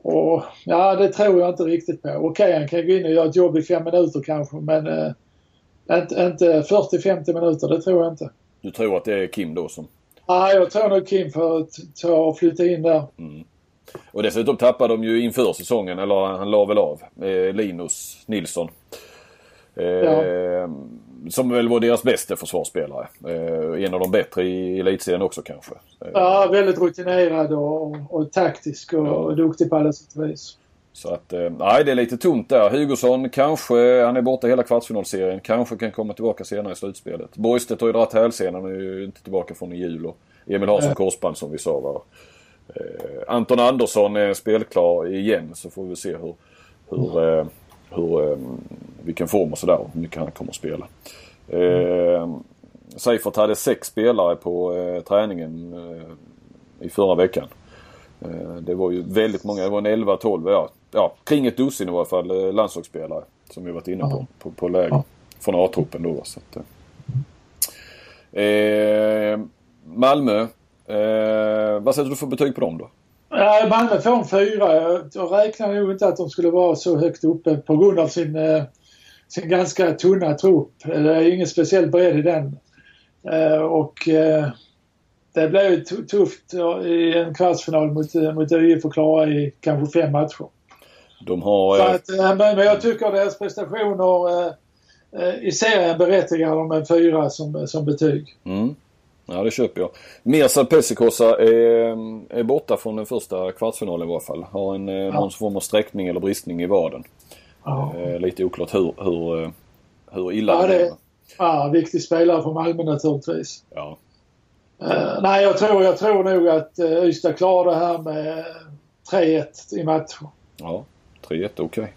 och, ja, det tror jag inte riktigt på. Okej, han kan gå in och göra ett jobb i fem minuter kanske men eh, inte, inte 40-50 minuter, det tror jag inte. Du tror att det är Kim då som... Ja, jag tror nog Kim får ta och flytta in där. Mm. Och dessutom tappade de ju inför säsongen, eller han la väl av, eh, Linus Nilsson. Eh, ja. Som väl var deras bästa försvarsspelare. Eh, en av de bättre i elitserien också kanske. Ja, väldigt rutinerad och, och taktisk och, ja. och duktig på alla sätt och vis. Så att, nej det är lite tomt där. Hugosson kanske, han är borta hela kvartsfinalserien, kanske kan komma tillbaka senare i slutspelet. Borgstedt har ju dragit hälsenan och är ju inte tillbaka från i jul. Och Emil Hansson korsband som vi sa var. Eh, Anton Andersson är spelklar igen så får vi se hur, hur, eh, hur, eh, vilken form och sådär hur mycket han kommer att spela. Eh, Seifert hade sex spelare på eh, träningen eh, i förra veckan. Eh, det var ju väldigt många, det var en 11-12, ja ja, kring ett dussin i varje fall landslagsspelare som vi varit inne på, på, på läger. Ja. Från A-truppen då. Så att, Malmö. Eh, vad sätter du för betyg på dem då? Ja, Malmö får en fyra. Jag, räknar nog inte att de skulle vara så högt uppe på grund av sin, eh, sin ganska tunna trupp. Det är ingen speciell bredd i den. Eh, och eh, det blir ju tu- tufft i en kvartsfinal mot, eh, mot ÖIF att klara i kanske fem matcher. De har... Så Eh, att, eh, men, men jag tycker deras prestationer eh, eh, i serien berättigar dem en fyra som, som betyg. mm. Ja, det köper jag. Mirza Pesikosa är, är borta från den första kvartsfinalen i varje fall. Har en, eh, någon form av sträckning eller bristning i vaden. Ja. Eh, lite oklart hur, hur, eh, hur illa Ja, det är. ja, viktig spelare för Malmö naturligtvis. Ja. Eh, nej, jag tror, jag tror nog att uh, Ystad klarar det här med 3-1 i matcher. Ja, 3-1 okej.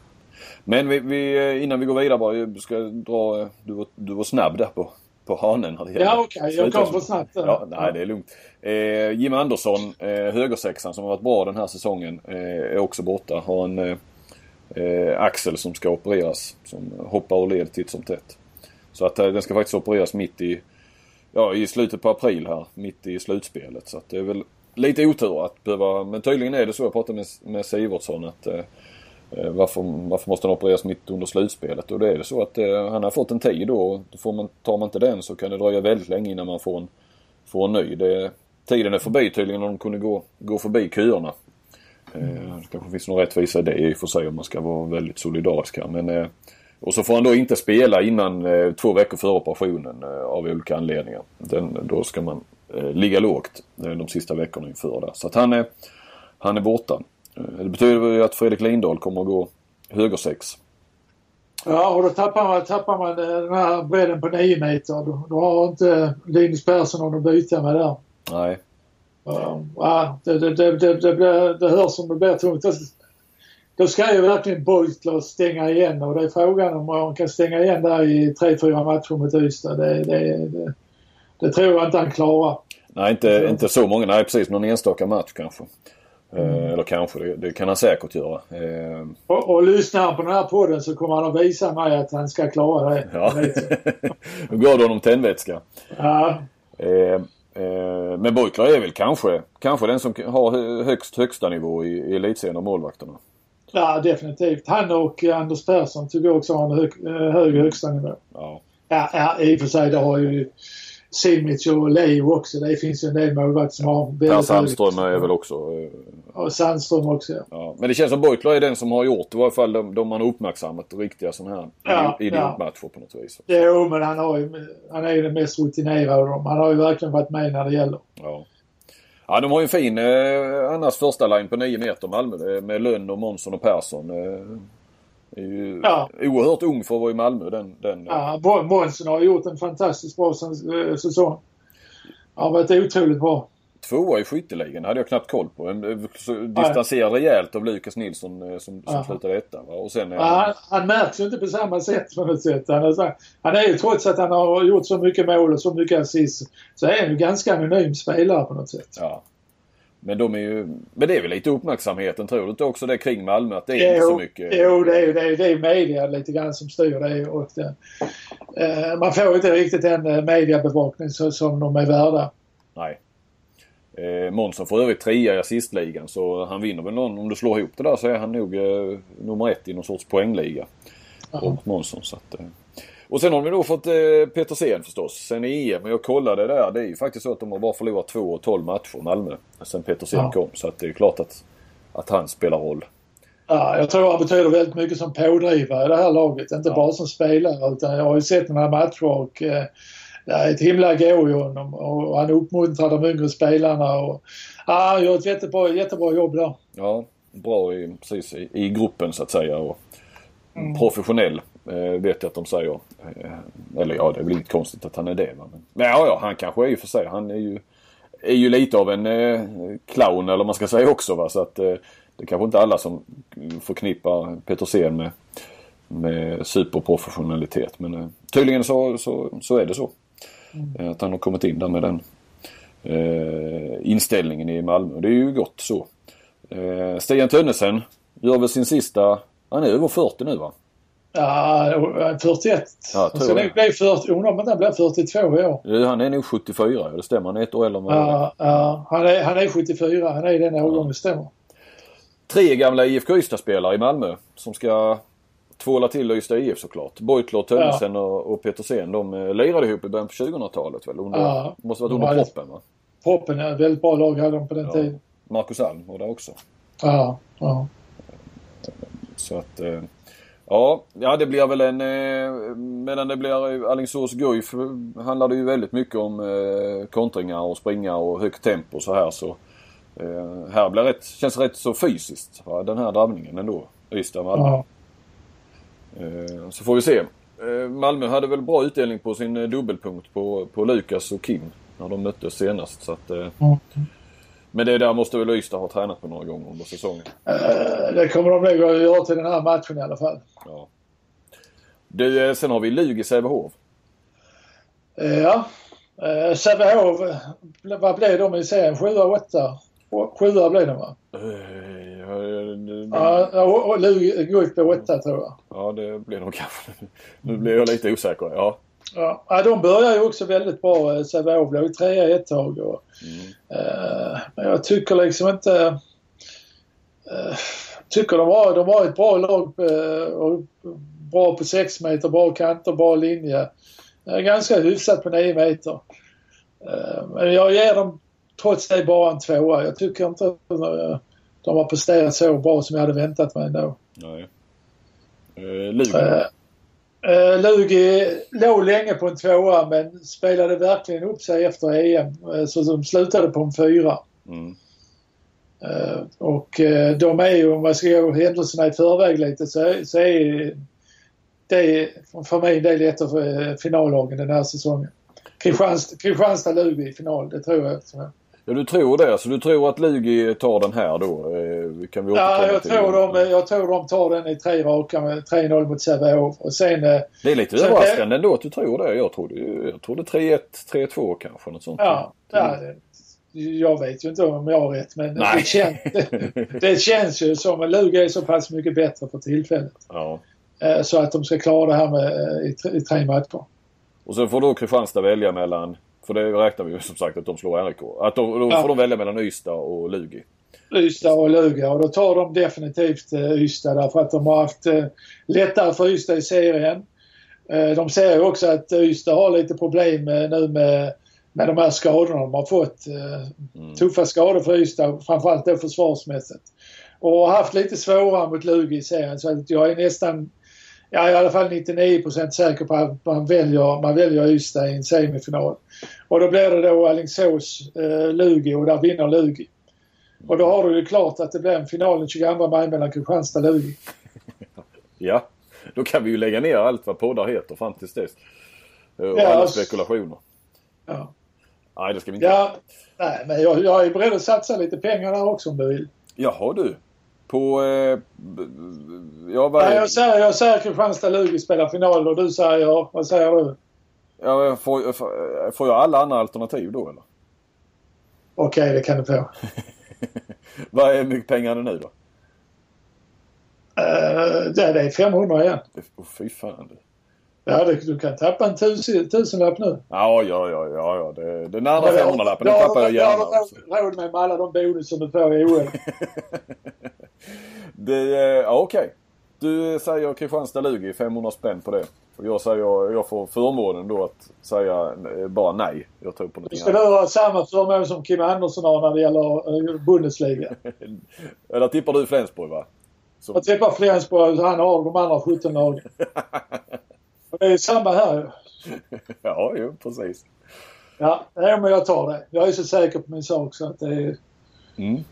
Men vi, vi, innan vi går vidare bara, jag ska dra, du var, du var snabb där på, på hanen. När det gäller Ja, okej. Jag slutresultat. kom för snabbt där. Ja, nej, det är lugnt. Eh, Jim Andersson, eh, högersexan som har varit bra den här säsongen, eh, är också borta. Har en eh, eh, axel som ska opereras. Som hoppar och led titt som tätt. Så att eh, den ska faktiskt opereras mitt i, ja, i slutet på april här. Mitt i slutspelet. Så att det är väl lite otur att behöva, men tydligen är det så. Jag pratade med, med Sivertsson att Eh, Eh, varför, varför måste han opereras mitt under slutspelet? Och det är det så att eh, han har fått en tid då. då Får man, tar man inte den så kan det dröja väldigt länge innan man får en, får en ny. Det, tiden är förbi tydligen när de kunde gå, gå förbi köerna. Eh, det kanske finns någon rättvisa i det i och för sig om man ska vara väldigt solidarisk här. Men, eh, och så får han då inte spela innan eh, två veckor före operationen eh, av olika anledningar. Den, då ska man eh, ligga lågt eh, de sista veckorna inför det. Så att han är, han är borta. Eh, Det betyder ju att Fredrik Lindahl kommer att gå högersex. Ja, och då tappar man, tappar man eh, den här bredden på 9 meter. Då, då har inte Linus Persson någon att byta med där. Nej. Ja, det, det, det, det, det, blir, det hörs som det blir tungt. Då, då ska ju verkligen Beutler stänga igen och det är frågan om han kan stänga igen där i 3-4 matcher mot Ystad. Det, det, det, det tror jag inte han klarar. Nej, inte, inte så många. Nej, precis. Någon enstaka match kanske. Eh, eller kanske, det, det kan han säkert göra. Eh, Och, och lyssnar han på den här podden så kommer han att visa mig att han ska klara det. ja. Då går det honom tändvätska. ja. Eh, eh, men Beutler är väl kanske, kanske den som har hö- högst högsta nivå i, i elitserien av målvakterna. ja, definitivt. Han och Anders Persson tycker jag också har en hög, eh, hög högsta nivå. Ja. Ja, ja, i och för sig det har ju Simic och Leo också. Det finns ju en del målvakter som har Per väldigt Sandström hög- är väl också... Eh, Och Sandström också ja. ja. Men det känns som Beutler är den som har gjort i varje fall de, de man har uppmärksammat riktiga sådana här Ja, idi- idiotmatcher på något vis. Jo, men han, har ju, han är ju den mest rutinerade av dem. Han har ju verkligen varit med när det gäller. Ja. Ja, de har ju en fin eh, annars första line på 9 meter Malmö eh, med Lönn och Månsson och Persson. Eh, är ju Ja. oerhört ung för att vara i Malmö den. den Ja, Månsson har gjort en fantastiskt bra eh, säsong. Han har varit otroligt bra. Tvåa i skytteligan hade jag knappt koll på. Eh, distanserad rejält av Lukas Nilsson eh, som, som slutade etta. Va? Och sen, Ja, han, han märks ju inte på samma sätt på något sätt. Han är, han är ju trots att han har gjort så mycket mål och så mycket assist så är han ju ganska anonym spelare på något sätt. ja. Men de är ju... Men det är väl lite uppmärksamheten tror du inte också det kring Malmö att det är inte så mycket... Jo, det är ju det är, det är media lite grann som styr det. Och det eh, man får inte riktigt den eh, mediebevakning så, som de är värda. Nej. Eh, Månsson får övrigt trea i assistligan så han vinner väl någon. Om du slår ihop det där så är han nog eh, nummer ett i någon sorts poängliga. Robert Månsson. Så att, eh. Och sen har vi då fått eh, Petersen förstås. Sen i EM. Jag kollade där. Det är ju faktiskt så att de har bara förlorat två och 12 matcher Malmö. Sen Petersen Ja. kom. Så att det är klart att, att han spelar roll. Ja, jag tror han betyder väldigt mycket som pådrivare i det här laget. Inte Ja. bara som spelare utan jag har ju sett några matcher och eh, det är ett himla gå i honom och han uppmuntrar de yngre spelarna. Och, ja, han gör ett jättebra, jättebra jobb där. Ja, bra i, precis, i, i gruppen så att säga. Och Professionell eh, vet jag att de säger. Eh, eller ja, det är väl inte konstigt att han är det. Va? Men, men ja, ja, han kanske är ju för sig. Han är ju, är ju lite av en eh, clown eller man ska säga också. Va? Så att eh, det är kanske inte alla som förknippar Petersen med, med superprofessionalitet. Men eh, tydligen så, så, så är det så. Eh, Att han har kommit in där med den eh, inställningen i Malmö. Det är ju gott så. Eh, Stian Tönnesen Gör väl sin sista, han är över 40 nu va? Ja, 41. Ja, sen det. blir 40, undrar om han blir 42 i år. Ja, Han är nog 74, det stämmer. Han är ett år äldre än. Ja, ja, han, är, han är 74, han är i den årgången, det stämmer. Tre gamla IFK Ystad-spelare i Malmö som ska tvåla till Ystad IF såklart. Beutler, Tönnesen och, och Petersen. De eh, lirade ihop i början på 2000-talet väl? Under, Ja. Måste varit De under proppen va? Proppen ett väldigt bra lag hade de på den Ja. tiden. Marcus Alm var där också. Ja, ja. Så att... Eh, ja, ja, det blir väl en... Eh, medan det blir Alingsås Guif handlar det ju väldigt mycket om eh, kontringar och springa och högt tempo så här så... Eh, här blir rätt, känns rätt så fysiskt va? den här drabbningen ändå. Ystad-Malmö. ja. Eh, Så får vi se. Eh, Malmö hade väl bra utdelning på sin eh, dubbelpunkt på, på Lukas och Kim när de möttes senast. Så att, eh, Mm. Men det där måste väl Ystad ha tränat på några gånger under säsongen. Eh, Det kommer de nog att göra till den här matchen i alla fall. Ja. Du, eh, sen har vi Lug i Sävehof. Eh, Ja. Eh, Sävehof, eh, vad blev de i serien? Sjua, åtta? Sjua blev de va? Ja, Lugi Guif blev åtta tror jag. Ja, det blir nog kanske. Nu blir jag lite osäker. Ja. Ja, de börjar ju också väldigt bra. eh, Sävehof låg trea ett tag. Och, eh, men jag tycker liksom inte... Eh, tycker de har, de har ett bra lag. Eh, och bra på 6 meter, bra kanter, bra linje. Ganska hyfsat på 9 meter. Eh, men jag ger dem trots det bara en tvåa. Jag tycker inte att de har presterat så bra som jag hade väntat mig ändå. Nej. Eh, Lug. Eh, Lugi låg länge på en tvåa men spelade verkligen upp sig efter EM. Eh, så de slutade på en fyra. Mm. Eh, och eh, de är ju, om man ska gå händelserna i förväg lite, så, så är det för mig en del ett av eh, finallagen den här säsongen. Kristianstad, Kristianstad-Lugi i final, det tror jag. Ja, du tror det. Så du tror att Lugi tar den här då? Eh, kan vi Ja, jag till. tror, de, jag tror de tar den i tre raka med 3-0 mot Sävehof. Och sen eh, Det är lite överraskande ändå att du tror det. Jag trodde, jag trodde 3-1, 3-2 kanske. Något sånt. Ja, ja, jag vet ju inte om jag har rätt men det känns, det känns ju som att Luga är så pass mycket bättre för tillfället. ja. Eh, Så att de ska klara det här med, i, tre- i tre matcher. Och så får då Kristianstad välja mellan, för det räknar vi ju som sagt att de slår RIK. Att då, då Ja. får de välja mellan Ystad och Lugi. Ystad och Luga och då tar de definitivt eh, Ystad därför att de har haft eh, lättare för Ystad i serien. Eh, de ser ju också att Ystad har lite problem nu med, med de här skadorna de har fått. Eh, Tuffa skador för Ystad, framförallt då försvarsmässigt. Och har haft lite svårare mot Lugi i serien så att jag är nästan, ja i alla fall 99% säker på att man väljer, man väljer Ystad i en semifinal. Och då blir det då Alingsås, eh, och där vinner Lugi. Och då har du ju klart att det blir en final den 22 maj mellan Kristianstad och Lugi. Ja, då kan vi ju lägga ner allt vad poddar heter fram tills dess. Eh, Och Ja, alla spekulationer. Ja. Nej, det ska vi inte. ja, nej men jag, jag är beredd att satsa lite pengar där också om du vill. Jaha du. På... Eh, ja, Nej, är... jag säger, jag säger Kristianstad-Lugi spelar final och du säger, vad säger du? Ja, får, får, jag alla andra alternativ då eller? Okej, det kan du få. Vad är mycket pengar det nu då? Uh, det, det är 500 igen. Åh fy fan du. Ja, det, du kan tappa en tusen, tusenlapp nu. Ja, ja, ja, ja, ja. Det, den andra Ja, det- 500-lappen det den har tappar jag har gärna. du Alltså. råd- med med alla de bonusar du får i OL. Det, eh, ja, okej. Du säger Kristianstad-Lugi, 500 spänn på det. Och jag säger, jag får förmånen då att säga eh, bara nej. Jag tror på någonting Ska du ha samma förmån som Kim Andersson har när det gäller eh, Bundesliga? Eller tippar du Flensburg va? Så, Jag tippar Flensburg, han har de andra 17 lagen. Det är samma här ja, jo, precis. Ja, nej, men jag tar det. Jag är så säker på min sak så att det, är- Mm.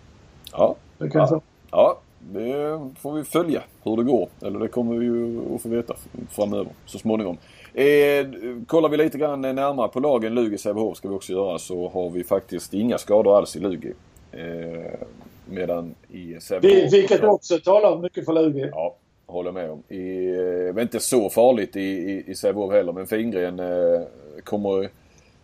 Ja, det kan ta. ja, det får vi följa hur det går. Eller det kommer vi ju att få veta framöver så småningom. Eh, kollar vi lite grann närmare på lagen Lugi Sävehof ska vi också göra så har vi faktiskt inga skador alls i Lugi. Eh, medan i Sävehof... Vi- Vilket också talar mycket för Lugi. Ja, håller med om. I, eh, men inte så farligt i, i, i Sävehof heller. Men Fingren eh, kommer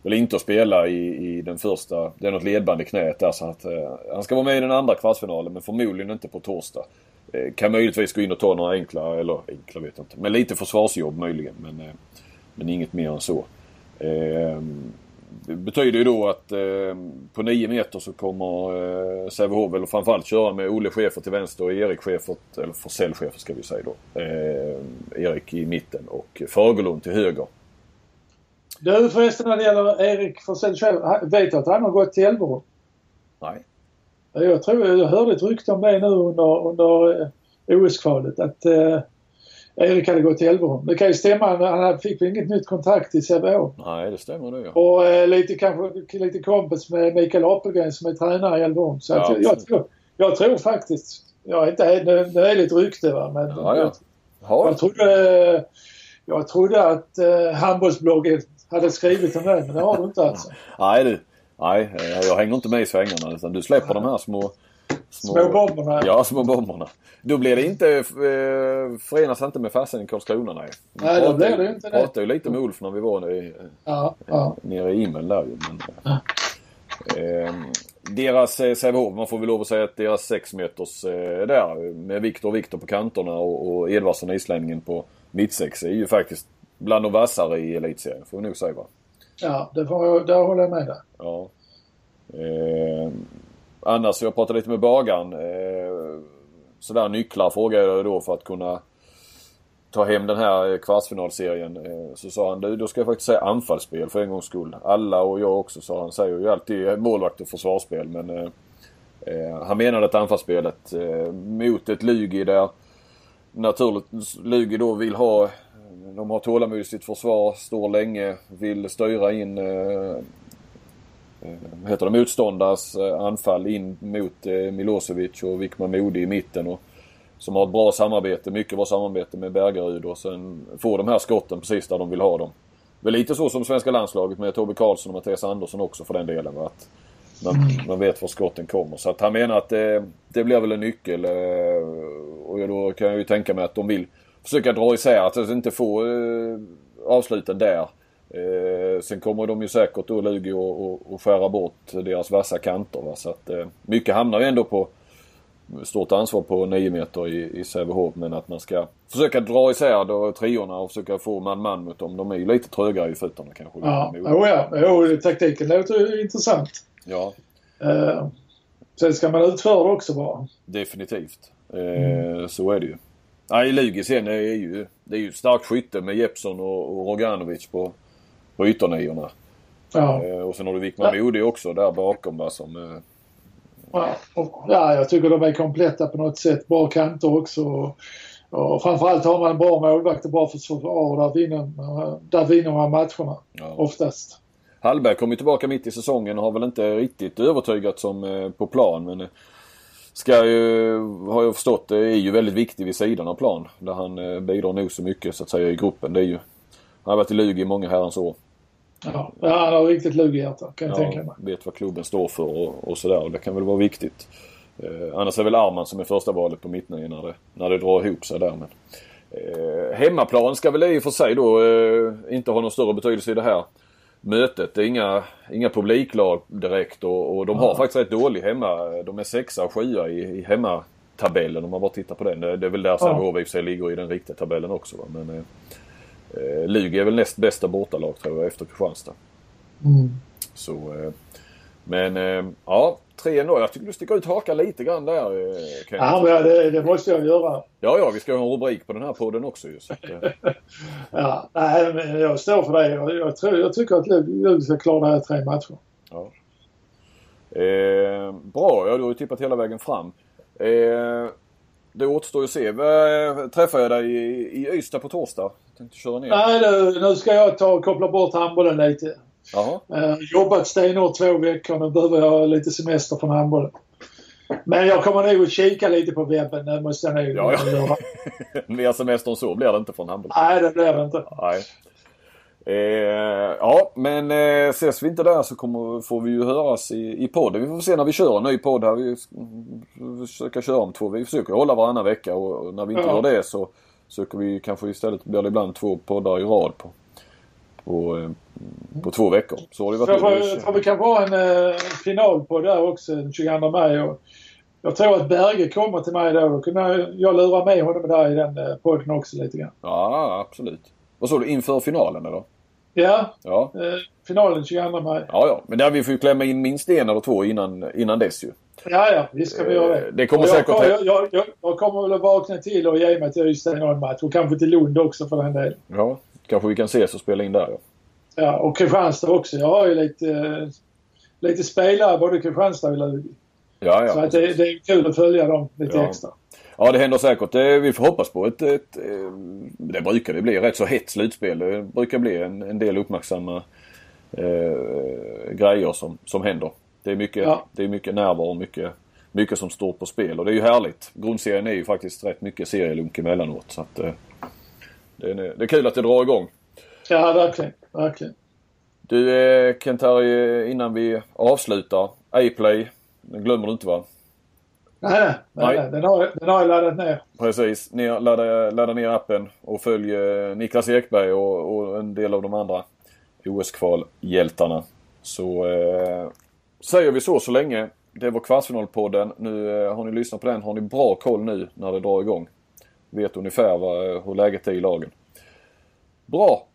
väl inte att spela i, i den första. Det är något ledband i knät där så att eh, han ska vara med i den andra kvartsfinalen men förmodligen inte på torsdag. eh, kan möjligtvis gå in och ta några enkla, eller enkla vet jag inte, men lite försvarsjobb möjligen. Men, eh, men inget mer än så. Eh, det betyder ju då att eh, på 9 meter så kommer eh, Sävehof väl framförallt köra med Olle Schäfer till vänster och Erik Schäfer, eller Forsell Schäfer ska vi säga då. Eh, Erik i mitten och Fagerlund till höger. Du förresten när det gäller Erik Forsell Schäfer, vet du att han har gått till Elverum? Nej. Jag tror jag hörde ett rykte om det nu under, under eh, OS-kvalet att eh, Erik hade gått till Elverum. Det kan ju stämma. Han fick väl inget nytt kontrakt i Sävehof. Nej, det stämmer det ja. Och eh, lite kanske lite kompis med Mikael Apelgren som är tränare i Elverum. Så Ja, jag, jag, tror, jag tror faktiskt, jag är inte, det, det är lite rykte va men Ja, ja. jag, Ja, jag trodde, jag trodde att eh, handbollsbloggen hade skrivit om det men det har du inte alltså. nej du. Nej, jag hänger inte med i svängarna utan du släpper de här små... Små bomberna. Ja, små bomberna. Då blir det inte, eh, förenas inte med farsan i Karlskrona nej. Vi Nej, då blir det inte det. pratade ju lite med Ulf när vi var i, Ja, ja. nere i Imel där ju. Men, eh, deras eh, Sävehof, man får väl lov att säga att deras 6 meters eh, där med Viktor och Viktor på kanterna och, och Edvardsson islänningen på mittsex är ju faktiskt bland de vassare i elitserien får vi nog säga va. ja det får jag, där håller jag med dig. Ja. Eh, annars, jag pratade lite med bagaren. Eh, sådär nycklar frågade jag då för att kunna ta hem den här eh, kvartsfinalserien. Eh, så sa han, du då ska jag faktiskt säga anfallsspel för en gångs skull. Alla och jag också sa han, säger ju alltid målvakt och försvarsspel men eh, eh, han menade att anfallsspelet eh, mot ett Lugi där naturligt Lugi då vill ha de har tålamod i sitt försvar, står länge, vill styra in eh, eh, heter det, motståndares eh, anfall in mot eh, Milosevic och Vikman Modi i mitten. Och, som har ett bra samarbete, mycket bra samarbete med Bergaryd och sen får de här skotten precis där de vill ha dem. Det är lite så som svenska landslaget med Tobbe Karlsson och Mattias Andersson också för den delen. Va? Att man, man vet var skotten kommer. Så att han menar att det, det blir väl en nyckel. eh, Och då kan jag ju tänka mig att de vill försöka dra isär, att inte få avsluten där. Eh, sen kommer de ju säkert då Lugi och, och, och skära bort deras vassa kanter. Va? Så att eh, mycket hamnar ju ändå på stort ansvar på 9 meter i, i Sävehof men att man ska försöka dra isär då triorna och försöka få man-man mot dem. De är ju lite trögare i fötterna kanske. Ja, oh, ja. Jo, taktiken låter ju intressant. ja, Eh, sen ska man utföra det också bara. definitivt. Eh, Så är det ju. Nej, Lugi sen är ju, det är ju starkt skytte med Jeppsson och, och Roganovic på, på ytterniorna. Ja. Eh, och sen har du Wickman Modi också där bakom va, som... Eh, Ja, och, ja, jag tycker de är kompletta på något sätt. Bra kanter också. Och, och framförallt har man en bra målvakt och bra försvar där vinner, där vinner man matcherna ja. oftast. Hallberg kom ju tillbaka mitt i säsongen och har väl inte riktigt övertygat som eh, på plan. Men ska ju, har jag förstått, det är ju väldigt viktig vid sidan av plan. Där han bidrar nog så mycket så att säga i gruppen. Det är ju, han har varit i Lugi i många herrans år. Ja, ja han har riktigt lugg i hjärtat kan jag tänka Ja, mig. vet vad klubben står för och, och sådär. Och det kan väl vara viktigt. Eh, annars är väl Arman som är första valet på mittnio när det, när det drar ihop sig där. Men, eh, hemmaplan ska väl i och för sig då eh, inte ha någon större betydelse i det här mötet. Det är inga, inga publiklag direkt och, och de har faktiskt rätt dålig hemma. De är sexa och sjua i, i hemmatabellen om man bara tittar på den. Det, det är väl där Sävehof i och för sig ligger i den riktiga tabellen också. Va? Men eh, eh, Lugi är väl näst bästa bortalag tror jag efter Kristianstad. Mm. Så, eh, men eh, ja, 3-0. Jag tycker du sticker ut hakan lite grann där eh, Kenneth. Ja, men det, det måste jag göra. Ja, ja, vi ska ha en rubrik på den här podden också ju. Eh, Ja, nej, men jag står för det. Jag, jag, tror, jag tycker att Lund ska klara det här tre matcher. ja. eh, bra, ja, du har ju tippat hela vägen fram. Eh, det återstår ju att se. Eh, Träffar jag dig i, i Ystad på torsdag? Tänkte köra ner. Nej, nu, nu ska jag ta och koppla bort handbollen lite. Jaha. Eh, jobbat stenhårt två veckor. Nu behöver jag lite semester från handbollen. Men jag kommer nog att kika lite på webben. Det måste jag nog Ja, ja. göra. Mer semester än så blir det inte från handboll. Nej, det blir det inte. Nej. Eh, ja, men eh, ses vi inte där så kommer, får vi ju höras i, i podden. Vi får se när vi kör en ny podd här. Vi mm, försöker köra om två. Vi försöker hålla varannan vecka och, och när vi inte Ja. gör det så söker vi kanske istället, blir det ibland två poddar i rad på, på, eh, på två veckor. Så har det varit tror, jag tror vi kan ha en eh, final på där också den 22 maj. Och Jag tror att Berge kommer till mig då. Då kan jag lura med honom där i den eh, podden också lite grann. Ja, absolut. Vad sa du? Inför finalen eller? Ja, Ja. eh, finalen 22 maj. Ja, ja. Men där vi får ju klämma in minst en eller två innan, innan dess ju. Ja, ja, visst ska vi göra det. Eh, det kommer jag, säkert- Jag, jag, jag, jag kommer väl att vakna till och ge mig till Ystad i någon match. Och kanske till Lund också för den delen. Ja. Kanske vi kan ses och spela in där ja. Ja, och Kristianstad också. Jag har ju lite, lite spelare både i Kristianstad och Lugi. Ja, ja. Så att det, det är kul att följa dem lite Ja. extra. Ja, det händer säkert. Det, vi får hoppas på ett, ett, eh, Det brukar det bli. Rätt så hett slutspel. Det brukar bli en, en del uppmärksamma eh, grejer som, som händer. Det är mycket, Ja. det är mycket nerver och mycket, mycket som står på spel. Och det är ju härligt. Grundserien är ju faktiskt rätt mycket serielunk emellanåt. Så att, eh, det, är, det är kul att det drar igång. Ja, verkligen. Verkligen. Du eh, Kent-Harry, innan vi avslutar. A-play. Den glömmer du inte va? Nej, nej. nej. Den, har, den har jag laddat ner. Precis. Ner, ladda, ladda ner appen och följ eh, Niklas Ekberg och, och en del av de andra OS-kvalhjältarna. Så eh, säger vi så så länge. Det var Kvartsfinalpodden. Nu eh, har ni lyssnat på den. Har ni bra koll nu när det drar igång. Vet ungefär vad, eh, hur läget är i lagen. Bra!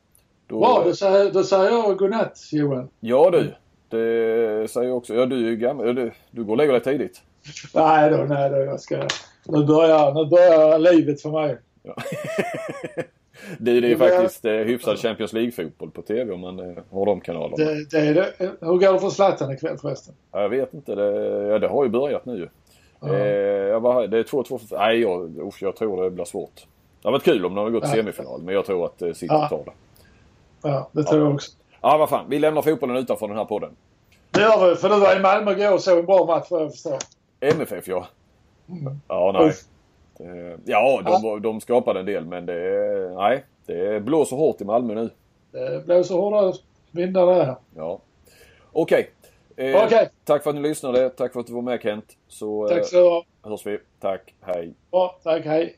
Då, Bra, då säger, då säger jag godnatt Johan. Ja du. Det säger jag också. Ja du är gammal. Du, du går och lägger dig tidigt. Nej då, nej då. Jag ska... Nu börjar, nu börjar livet för mig. Du, det är börjar- faktiskt eh, hyfsad Champions League-fotboll på TV om man eh, har de kanalerna. Det, det är det. Hur går det för Zlatan ikväll förresten? Ja, Jag vet inte. Det, ja, det har ju börjat nu ju. Ja. Eh, bara, det är 2-2 för... Nej, jag, usch, jag tror det blir svårt. Det hade varit kul om de hade gått till Ja. semifinal, men jag tror att eh, City Ja. tar det. Ja, det tror jag också. Ja, vad fan. Vi lämnar fotbollen utanför den här podden. Det gör vi, för du var i Malmö igår och såg en bra match vad jag förstår. MFF, ja. Ja, nej. Eh, Ja, de, de skapade en del, men det är... Nej, det blåser hårt i Malmö nu. Det blåser hårda vindar där. Ja. Okej. Eh, Okej. Tack för att ni lyssnade. Tack för att du var med Kent. Så Tack eh, så ha. hörs vi. Tack. Hej. Bra, tack, hej.